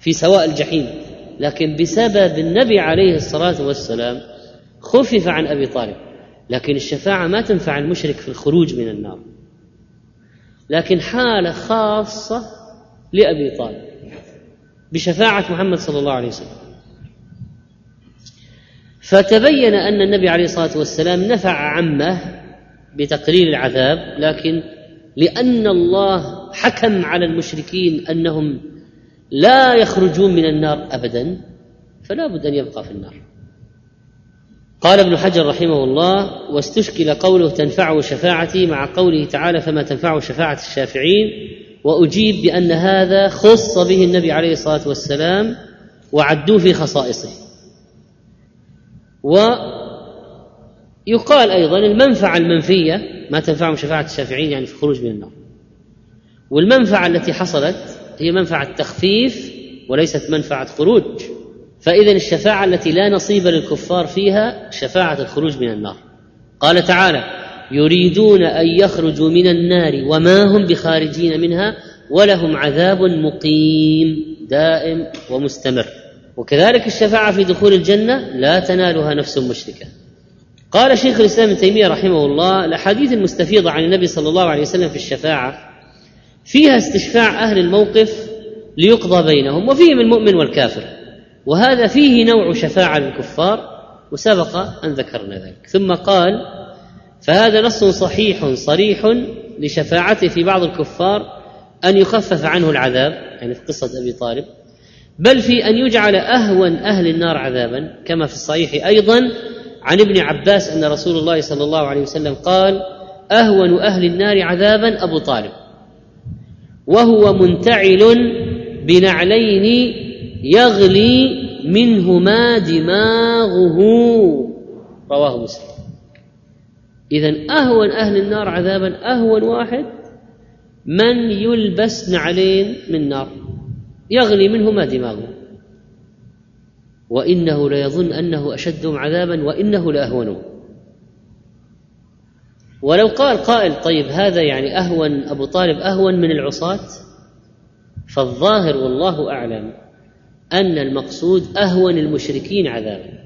Speaker 2: في سواء الجحيم. لكن بسبب النبي عليه الصلاة والسلام خفف عن أبي طالب. لكن الشفاعة ما تنفع المشرك في الخروج من النار. لكن حالة خاصة لأبي طالب بشفاعة محمد صلى الله عليه وسلم. فتبين أن النبي عليه الصلاة والسلام نفع عمه بتقليل العذاب لكن لأن الله حكم على المشركين أنهم لا يخرجون من النار أبدا فلا بد أن يبقى في النار. قال ابن حجر رحمه الله واستشكل قوله تنفعه شفاعتي مع قوله تعالى فما تنفعه شفاعة الشافعين وأجيب بأن هذا خص به النبي عليه الصلاة والسلام وعدوه في خصائصه. ويقال أيضا المنفعة المنفية ما تنفعهم شفاعة الشافعين يعني في الخروج من النار. والمنفعة التي حصلت هي منفعة تخفيف وليست منفعة خروج. فإذا الشفاعة التي لا نصيب للكفار فيها شفاعة الخروج من النار. قال تعالى يريدون أن يخرجوا من النار وما هم بخارجين منها ولهم عذاب مقيم دائم ومستمر. وكذلك الشفاعة في دخول الجنة لا تنالها نفس مشركة. قال شيخ الإسلام ابن تيمية رحمه الله الأحاديث المستفيضة عن النبي صلى الله عليه وسلم في الشفاعة فيها استشفاع أهل الموقف ليقضى بينهم وفيهم المؤمن والكافر. وهذا فيه نوع شفاعة للكفار وسبق أن ذكرنا ذلك. ثم قال فهذا نص صحيح صريح لشفاعته في بعض الكفار أن يخفف عنه العذاب يعني في قصة أبي طالب بل في أن يجعل أهون أهل النار عذابا كما في الصحيح أيضا عن ابن عباس أن رسول الله صلى الله عليه وسلم قال أهون أهل النار عذابا أبو طالب. وهو منتعل بنعلين يغلي منهما دماغه. رواه مسلم. إذا أهون أهل النار عذابا أهون واحد. من يلبس نعلين من نار؟ يغلي منهما دماغه. وإنه ليظن أنه أشدهم عذابا وإنه لأهونهم ولو قال قائل طيب هذا يعني أهون أبو طالب أهون من العصاة؟ فالظاهر والله أعلم أن المقصود أهون المشركين عذابا.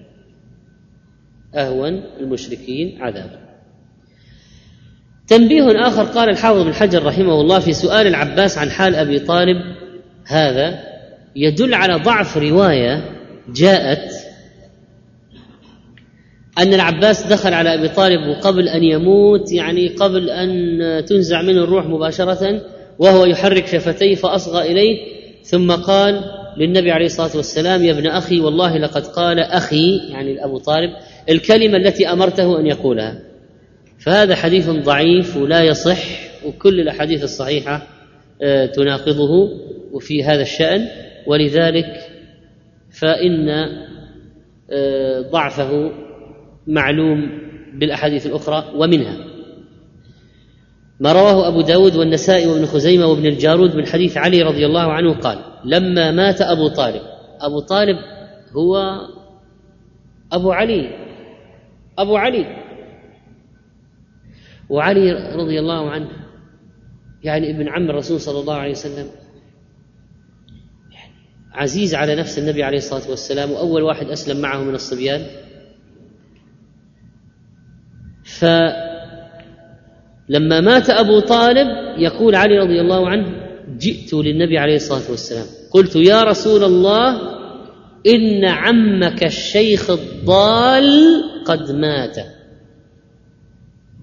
Speaker 2: أهون المشركين عذابا. تنبيه آخر قال الحافظ بن حجر رحمه الله في سؤال العباس عن حال أبي طالب هذا يدل على ضعف رواية جاءت أن العباس دخل على أبي طالب وقبل أن يموت يعني قبل أن تنزع منه الروح مباشرة وهو يحرك شفتيه فأصغى إليه ثم قال للنبي عليه الصلاة والسلام يا ابن أخي والله لقد قال أخي يعني أبو طالب الكلمة التي أمرته أن يقولها فهذا حديث ضعيف ولا يصح وكل الأحاديث الصحيحة آه، تناقضه وفي هذا الشأن ولذلك فإن آه، ضعفه معلوم بالأحاديث الأخرى ومنها. ما رواه أبو داود والنسائي وابن خزيمة وابن الجارود من حديث علي رضي الله عنه قال لما مات أبو طالب أبو طالب هو أبو علي أبو علي. وعلي رضي الله عنه يعني ابن عم الرسول صلى الله عليه وسلم عزيز على نفس النبي عليه الصلاة والسلام وأول واحد أسلم معه من الصبيان. فلما مات أبو طالب يقول علي رضي الله عنه جئت للنبي عليه الصلاة والسلام. قلت يا رسول الله إن عمك الشيخ الضال قد مات.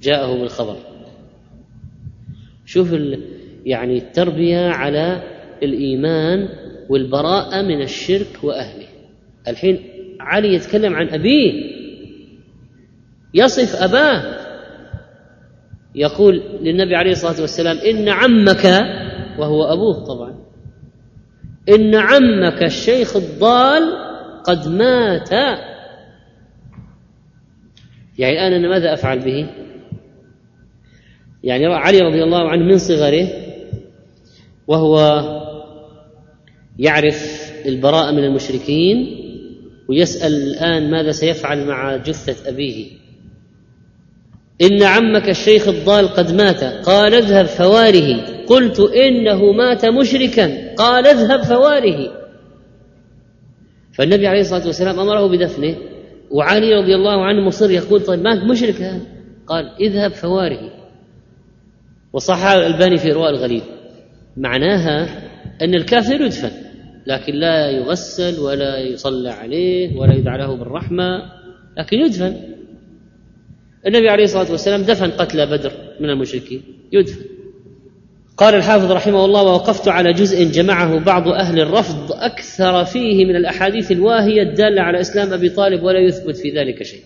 Speaker 2: جاءه بالخبر. شوف يعني التربية على الإيمان والبراءة من الشرك وأهله. الحين علي يتكلم عن أبيه. يصف أباه. يقول للنبي عليه الصلاة والسلام إن عمك وهو أبوه طبعا إن عمك الشيخ الضال قد مات. يعني الآن أنا ماذا أفعل به؟ يعني علي رضي الله عنه من صغره وهو يعرف البراءة من المشركين ويسأل الآن ماذا سيفعل مع جثة أبيه. إن عمك الشيخ الضال قد مات. قال اذهب فواره. قلت إنه مات مشركا. قال اذهب فواره. فالنبي عليه الصلاة والسلام أمره بدفنه. وعلي رضي الله عنه مصر يقول طيب مات مشرك هذا؟ قال اذهب فواره. وصحح الألباني في رواء الغليل. معناها أن الكافر يدفن لكن لا يغسل ولا يصلى عليه ولا يدعى له بالرحمة لكن يدفن. النبي عليه الصلاة والسلام دفن قتلى بدر من المشركين. يدفن. قال الحافظ رحمه الله ووقفت على جزء جمعه بعض أهل الرفض أكثر فيه من الأحاديث الواهية الدالة على إسلام أبي طالب ولا يثبت في ذلك شيء.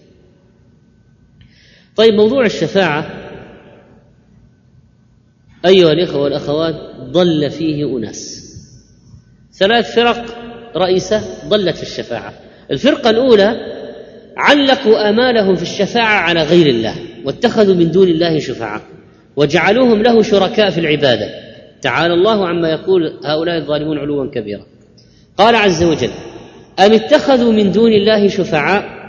Speaker 2: طيب موضوع الشفاعة أيها الإخوة والأخوات ضل فيه أناس. ثلاث فرق رئيسة ضلت في الشفاعة. الفرقة الأولى علقوا آمالهم في الشفاعة على غير الله واتخذوا من دون الله شفعاء وجعلوهم له شركاء في العبادة. تعالى الله عما يقول هؤلاء الظالمون علوا كبيرا. قال عز وجل أم اتخذوا من دون الله شفعاء؟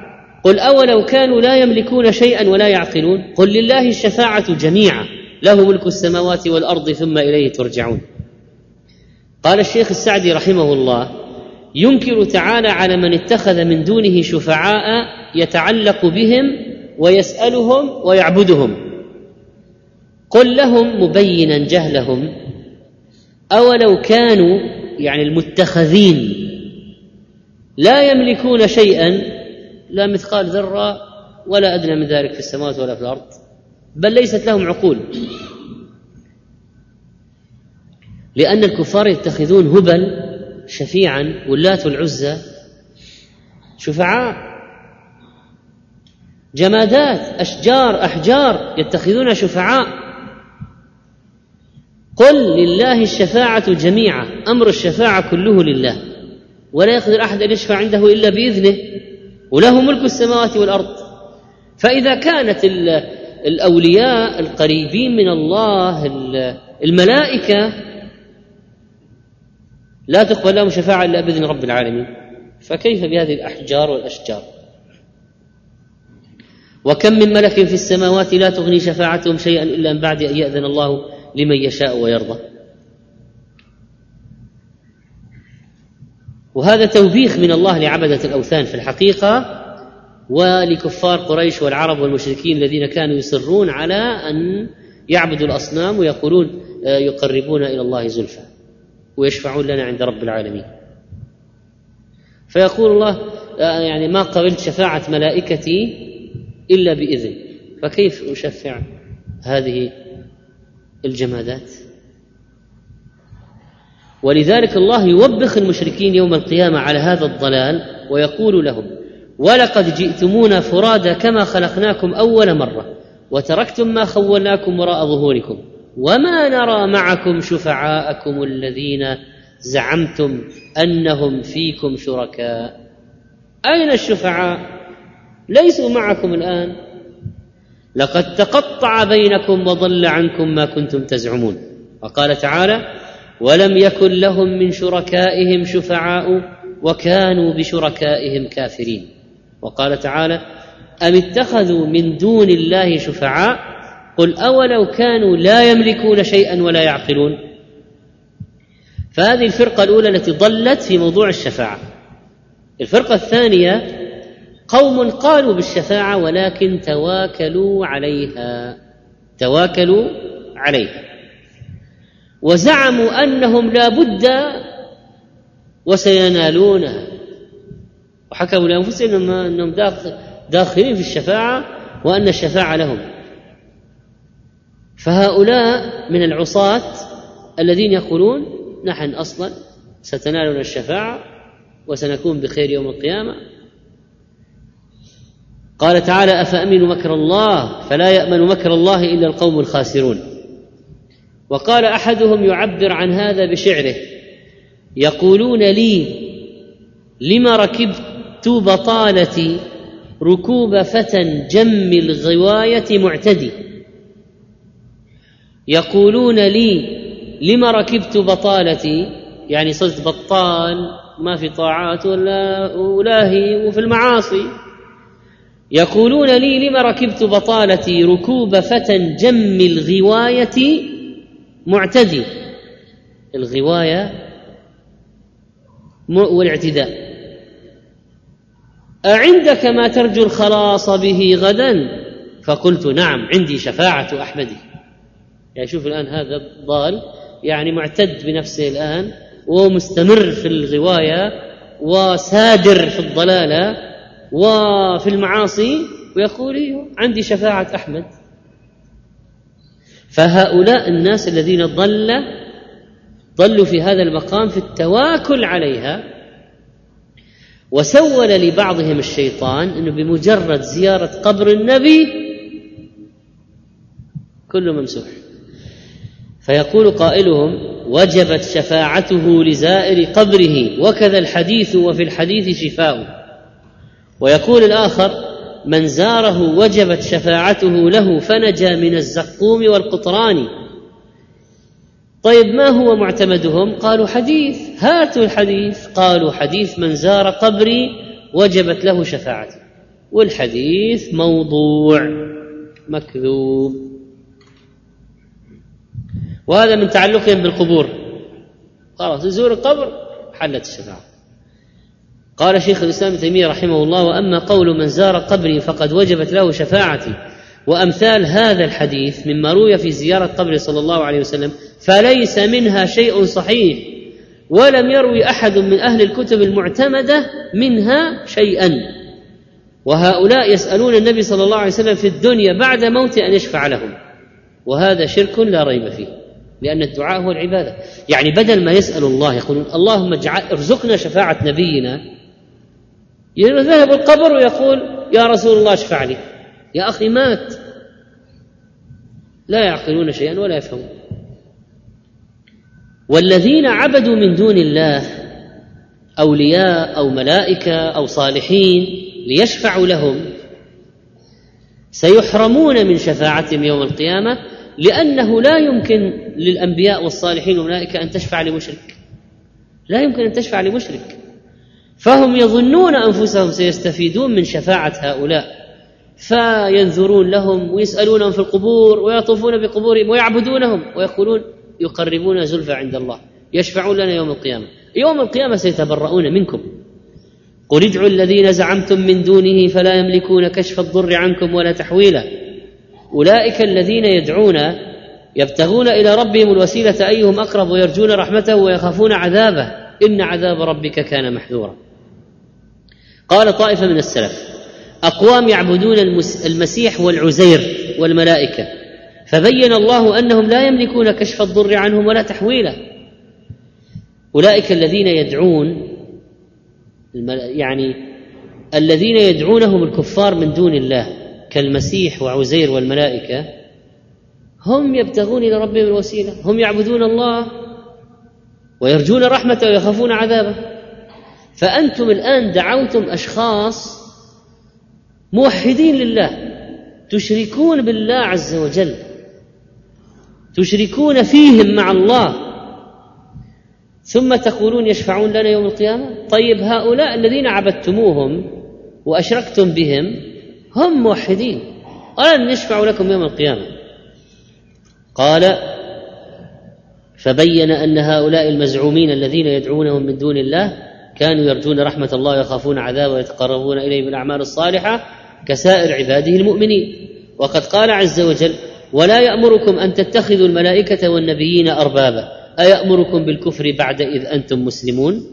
Speaker 2: قل أولو كانوا لا يملكون شيئا ولا يعقلون؟ قل لله الشفاعة جميعا له ملك السماوات والأرض ثم إليه ترجعون. قال الشيخ السعدي رحمه الله ينكر تعالى على من اتخذ من دونه شفعاء يتعلق بهم ويسألهم ويعبدهم. قل لهم مبينا جهلهم. أولو كانوا يعني المتخذين لا يملكون شيئا لا مثقال ذرة ولا أدنى من ذلك في السماوات ولا في الأرض بل ليست لهم عقول. لأن الكفار يتخذون هبل شفيعا واللات والعزى شفعاء جمادات أشجار أحجار يتخذون شفعاء. قل لله الشفاعة جميعا أمر الشفاعة كله لله ولا يقدر أحد أن يشفع عنده إلا بإذنه وله ملك السماوات والأرض. فإذا كانت الأولياء القريبين من الله الملائكة لا تقبل لهم شفاعة إلا بإذن رب العالمين. فكيف بهذه الأحجار والأشجار؟ وكم من ملك في السماوات لا تغني شفاعتهم شيئا إلا من بعد أن يأذن الله لمن يشاء ويرضى. وهذا توبيخ من الله لعبدة الأوثان في الحقيقة ولكفار قريش والعرب والمشركين الذين كانوا يصرون على أن يعبدوا الأصنام ويقولون آه، يقربون إلى الله زلفى. ويشفعون لنا عند رب العالمين. فيقول الله آه، يعني ما قبلت شفاعة ملائكتي إلا بإذن. فكيف أشفع هذه الجمادات؟ ولذلك الله يوبخ المشركين يوم القيامة على هذا الضلال ويقول لهم ولقد جئتمونا فرادى كما خلقناكم أول مرة وتركتم ما خولناكم وراء ظهوركم. وما نرى معكم شفعاءكم الذين زعمتم أنهم فيكم شركاء. أين الشفعاء؟ ليسوا معكم الآن. لقد تقطع بينكم وضل عنكم ما كنتم تزعمون. وقال تعالى ولم يكن لهم من شركائهم شفعاء وكانوا بشركائهم كافرين. وقال تعالى أم اتخذوا من دون الله شفعاء قل أولو كانوا لا يملكون شيئا ولا يعقلون. فهذه الفرقة الأولى التي ضلت في موضوع الشفاعة. الفرقة الثانية قوم قالوا بالشفاعة ولكن تواكلوا عليها. تواكلوا عليها. وزعموا أنهم لا بد وسينالونها وحكموا لأنفسهم إنهم داخلين في الشفاعة وأن الشفاعة لهم. فهؤلاء من العصاة الذين يقولون نحن أصلا ستنالنا الشفاعة وسنكون بخير يوم القيامة. قال تعالى أفأمنوا مكر الله فلا يأمن مكر الله إلا القوم الخاسرون. وقال أحدهم يعبر عن هذا بشعره يقولون لي لم ركبت بطالتي ركوب فتى جم الغواية معتدي؟ يقولون لي لم ركبت بطالتي؟ يعني صرت بطال ما في طاعات ولا ولاهي وفي المعاصي. يقولون لي لم ركبت بطالتي ركوب فتى جم الغواية معتدي؟ الغواية والاعتداء. أعندك ما ترجو الخلاص به غدا؟ فقلت نعم عندي شفاعة أحمدي. يعني شوف الآن هذا ضال يعني معتد بنفسه الآن ومستمر في الغواية وسادر في الضلالة وفي المعاصي ويقول إيه، عندي شفاعة أحمد. فهؤلاء الناس الذين ضل ضلوا في هذا المقام في التواكل عليها وسول لبعضهم الشيطان إنه بمجرد زيارة قبر النبي كله ممسوح. فيقول قائلهم وجبت شفاعته لزائر قبره وكذا الحديث وفي الحديث شفاء. ويقول الآخر من زاره وجبت شفاعته له فنجا من الزقوم والقطران. طيب ما هو معتمدهم؟ قالوا حديث هاتوا الحديث. قالوا حديث من زار قبري وجبت له شفاعتي والحديث موضوع مكذوب. وهذا من تعلقهم بالقبور. خلاص يزور القبر حلت الشفاعة قال شيخ الإسلام ابن تيمية رحمه الله وأما قول من زار قبري فقد وجبت له شفاعتي. وأمثال هذا الحديث مما روي في زيارة قبر صلى الله عليه وسلم فليس منها شيء صحيح ولم يروي أحد من أهل الكتب المعتمدة منها شيئا. وهؤلاء يسألون النبي صلى الله عليه وسلم في الدنيا بعد موته أن يشفع لهم وهذا شرك لا ريب فيه. لأن الدعاء هو العبادة. يعني بدل ما يسأل الله يقولون اللهم اجعل ارزقنا شفاعة نبينا. يذهب القبر ويقول يا رسول الله اشفع لي يا أخي مات. لا يعقلون شيئا ولا يفهمون. والذين عبدوا من دون الله أولياء أو ملائكة أو صالحين ليشفعوا لهم سيحرمون من شفاعتهم يوم القيامة لأنه لا يمكن للأنبياء والصالحين والملائكة أن تشفع لمشرك. لا يمكن أن تشفع لمشرك. فهم يظنون أنفسهم سيستفيدون من شفاعة هؤلاء فينذرون لهم ويسألونهم في القبور ويطوفون بقبورهم ويعبدونهم ويقولون يقربون زلفى عند الله يشفعون لنا يوم القيامة. يوم القيامة سيتبرؤون منكم. قل ادعوا الذين زعمتم من دونه فلا يملكون كشف الضر عنكم ولا تحويلا. أولئك الذين يدعون يبتغون إلى ربهم الوسيلة أيهم أقرب ويرجون رحمته ويخافون عذابه. إن عذاب ربك كان محذورا. قال طائفة من السلف أقوام يعبدون المسيح والعزير والملائكة. فبين الله أنهم لا يملكون كشف الضر عنهم ولا تحويله. أولئك الذين يدعون يعني الذين يدعونهم الكفار من دون الله. كالمسيح وعزير والملائكة هم يبتغون إلى ربهم الوسيلة هم يعبدون الله ويرجون رحمته ويخافون عذابه. فأنتم الآن دعوتم أشخاص موحدين لله تشركون بالله عز وجل تشركون فيهم مع الله. ثم تقولون يشفعون لنا يوم القيامة؟ طيب هؤلاء الذين عبدتموهم وأشركتم بهم هم موحدين. ولن يشفعوا لكم يوم القيامة؟ قال فبين أن هؤلاء المزعومين الذين يدعونهم من دون الله كانوا يرجون رحمة الله ويخافون عذابه ويتقربون إليه بالأعمال الصالحة كسائر عباده المؤمنين. وقد قال عز وجل ولا يأمركم أن تتخذوا الملائكة والنبيين أربابا. أيأمركم بالكفر بعد إذ أنتم مسلمون؟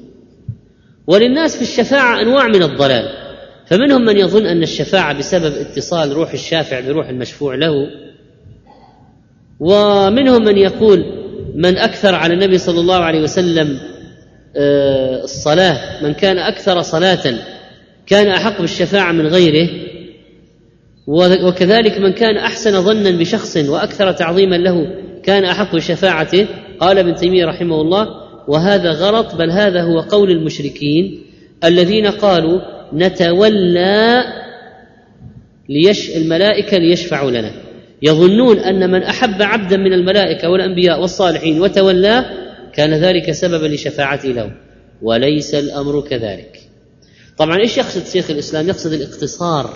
Speaker 2: وللناس في الشفاعة أنواع من الضلال. فمنهم من يظن أن الشفاعة بسبب اتصال روح الشافع بروح المشفوع له ومنهم من يقول من أكثر على النبي صلى الله عليه وسلم آه، الصلاة من كان أكثر صلاة كان أحق بالشفاعة من غيره وكذلك من كان أحسن ظنا بشخص وأكثر تعظيما له كان أحق بشفاعته قال ابن تيمية رحمه الله وهذا غلط بل هذا هو قول المشركين الذين قالوا نتولى ليش الملائكة ليشفعوا لنا. يظنون أن من أحب عبدا من الملائكة والأنبياء والصالحين وتولاه كان ذلك سببا لشفاعته له. وليس الأمر كذلك. طبعا إيش يقصد شيخ الإسلام؟ يقصد الاقتصار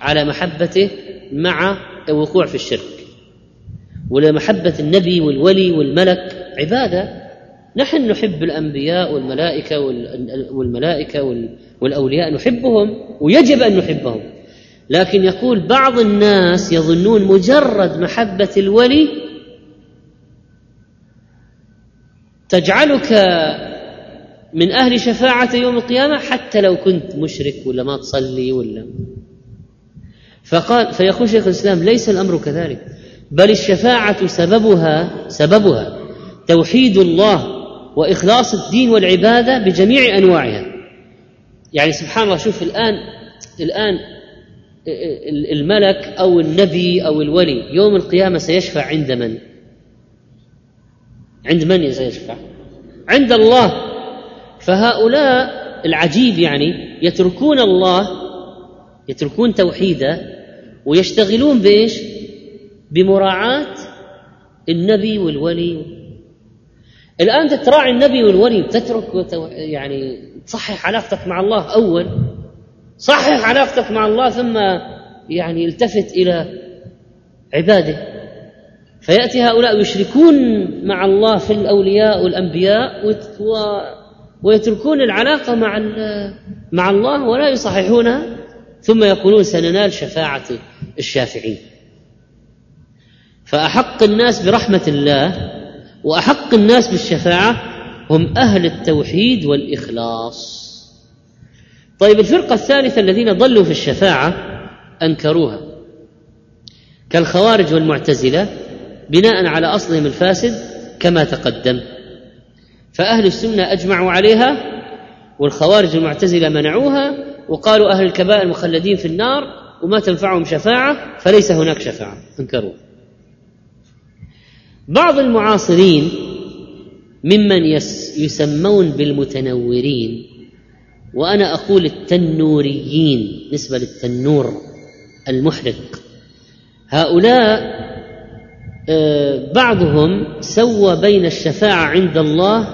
Speaker 2: على محبته مع الوقوع في الشرك. ولمحبة النبي والولي والملك. عبادة نحن نحب الأنبياء والملائكة والملائكة والأولياء نحبهم ويجب أن نحبهم. لكن يقول بعض الناس يظنون مجرد محبة الولي تجعلك من أهل شفاعة يوم القيامة حتى لو كنت مشرك ولا ما تصلي ولا. فقال فيقول شيخ الإسلام ليس الأمر كذلك بل الشفاعة سببها سببها توحيد الله وإخلاص الدين والعبادة بجميع أنواعها يعني سبحان الله شوف الآن الآن الملك أو النبي أو الولي يوم القيامة سيشفع عند من؟ عند من سيشفع؟ عند الله فهؤلاء العجيب يعني يتركون الله يتركون توحيده ويشتغلون بإيش؟ بمراعاة النبي والولي الآن تراعي النبي والولي تترك يعني تصحح علاقتك مع الله أول صحح علاقتك مع الله ثم يعني التفت إلى عباده. فيأتي هؤلاء يشركون مع الله في الأولياء والأنبياء ويتركون العلاقة مع مع الله ولا يصححونها ثم يقولون سننال شفاعة الشافعين. فأحق الناس برحمة الله وأحق الناس بالشفاعة هم أهل التوحيد والإخلاص. طيب الفرقة الثالثة الذين ضلوا في الشفاعة أنكروها. كالخوارج والمعتزلة بناء على أصلهم الفاسد كما تقدم. فأهل السنة أجمعوا عليها والخوارج المعتزلة منعوها وقالوا أهل الكبائر مخلدين في النار وما تنفعهم شفاعة فليس هناك شفاعة. انكروا بعض المعاصرين ممن يسمون بالمتنورين وأنا أقول التنوريين نسبة للتنور المحرق. هؤلاء آه، بعضهم سوى بين الشفاعة عند الله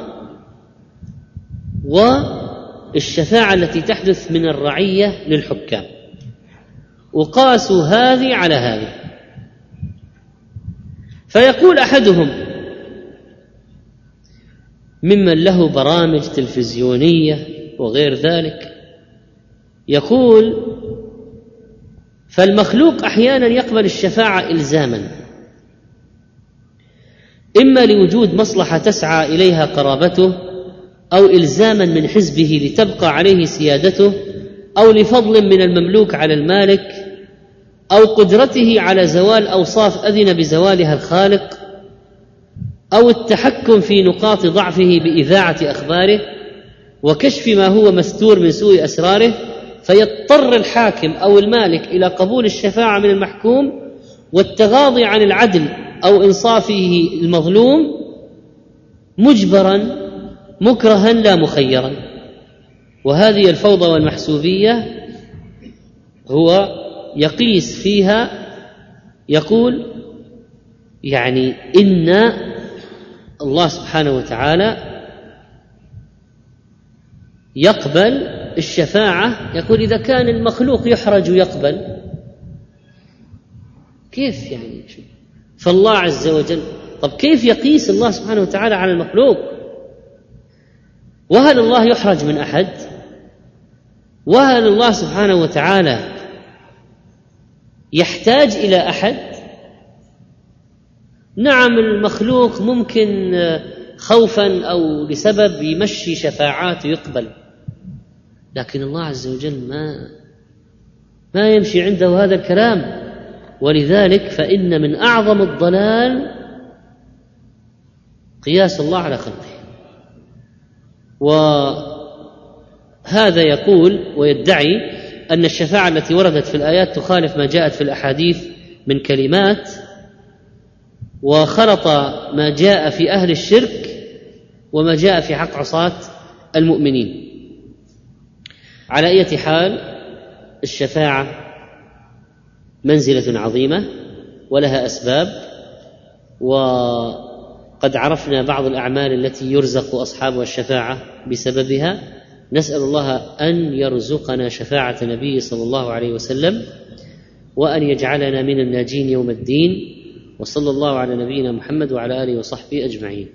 Speaker 2: والشفاعة التي تحدث من الرعية للحكام. وقاسوا هذه على هذه. فيقول أحدهم ممن له برامج تلفزيونية وغير ذلك يقول فالمخلوق أحيانا يقبل الشفاعة الزاما إما لوجود مصلحة تسعى إليها قرابته أو الزاما من حزبه لتبقى عليه سيادته أو لفضل من المملوك على المالك أو قدرته على زوال أوصاف أذن بزوالها الخالق أو التحكم في نقاط ضعفه بإذاعة أخباره وكشف ما هو مستور من سوء أسراره فيضطر الحاكم أو المالك إلى قبول الشفاعة من المحكوم والتغاضي عن العدل أو إنصافه المظلوم مجبرا مكرها لا مخيرا. وهذه الفوضى والمحسوبية هو يقيس فيها يقول يعني إن الله سبحانه وتعالى يقبل الشفاعة يقول إذا كان المخلوق يحرج يقبل. كيف يعني؟ فالله عز وجل طب كيف يقيس الله سبحانه وتعالى على المخلوق؟ وهل الله يحرج من أحد؟ وهل الله سبحانه وتعالى يحتاج إلى أحد؟ نعم المخلوق ممكن خوفا أو لسبب يمشي شفاعات ويقبل. لكن الله عز وجل ما ما يمشي عنده هذا الكلام. ولذلك فإن من أعظم الضلال قياس الله على خلقه. وهذا يقول ويدعي أن الشفاعة التي وردت في الآيات تخالف ما جاءت في الأحاديث من كلمات وخلط ما جاء في أهل الشرك وما جاء في حق عصاة المؤمنين. على اية حال الشفاعة منزلة عظيمة ولها أسباب وقد عرفنا بعض الأعمال التي يرزق أصحابها الشفاعة بسببها. نسأل الله أن يرزقنا شفاعة النبي صلى الله عليه وسلم وأن يجعلنا من الناجين يوم الدين وصلى الله على نبينا محمد وعلى آله وصحبه أجمعين.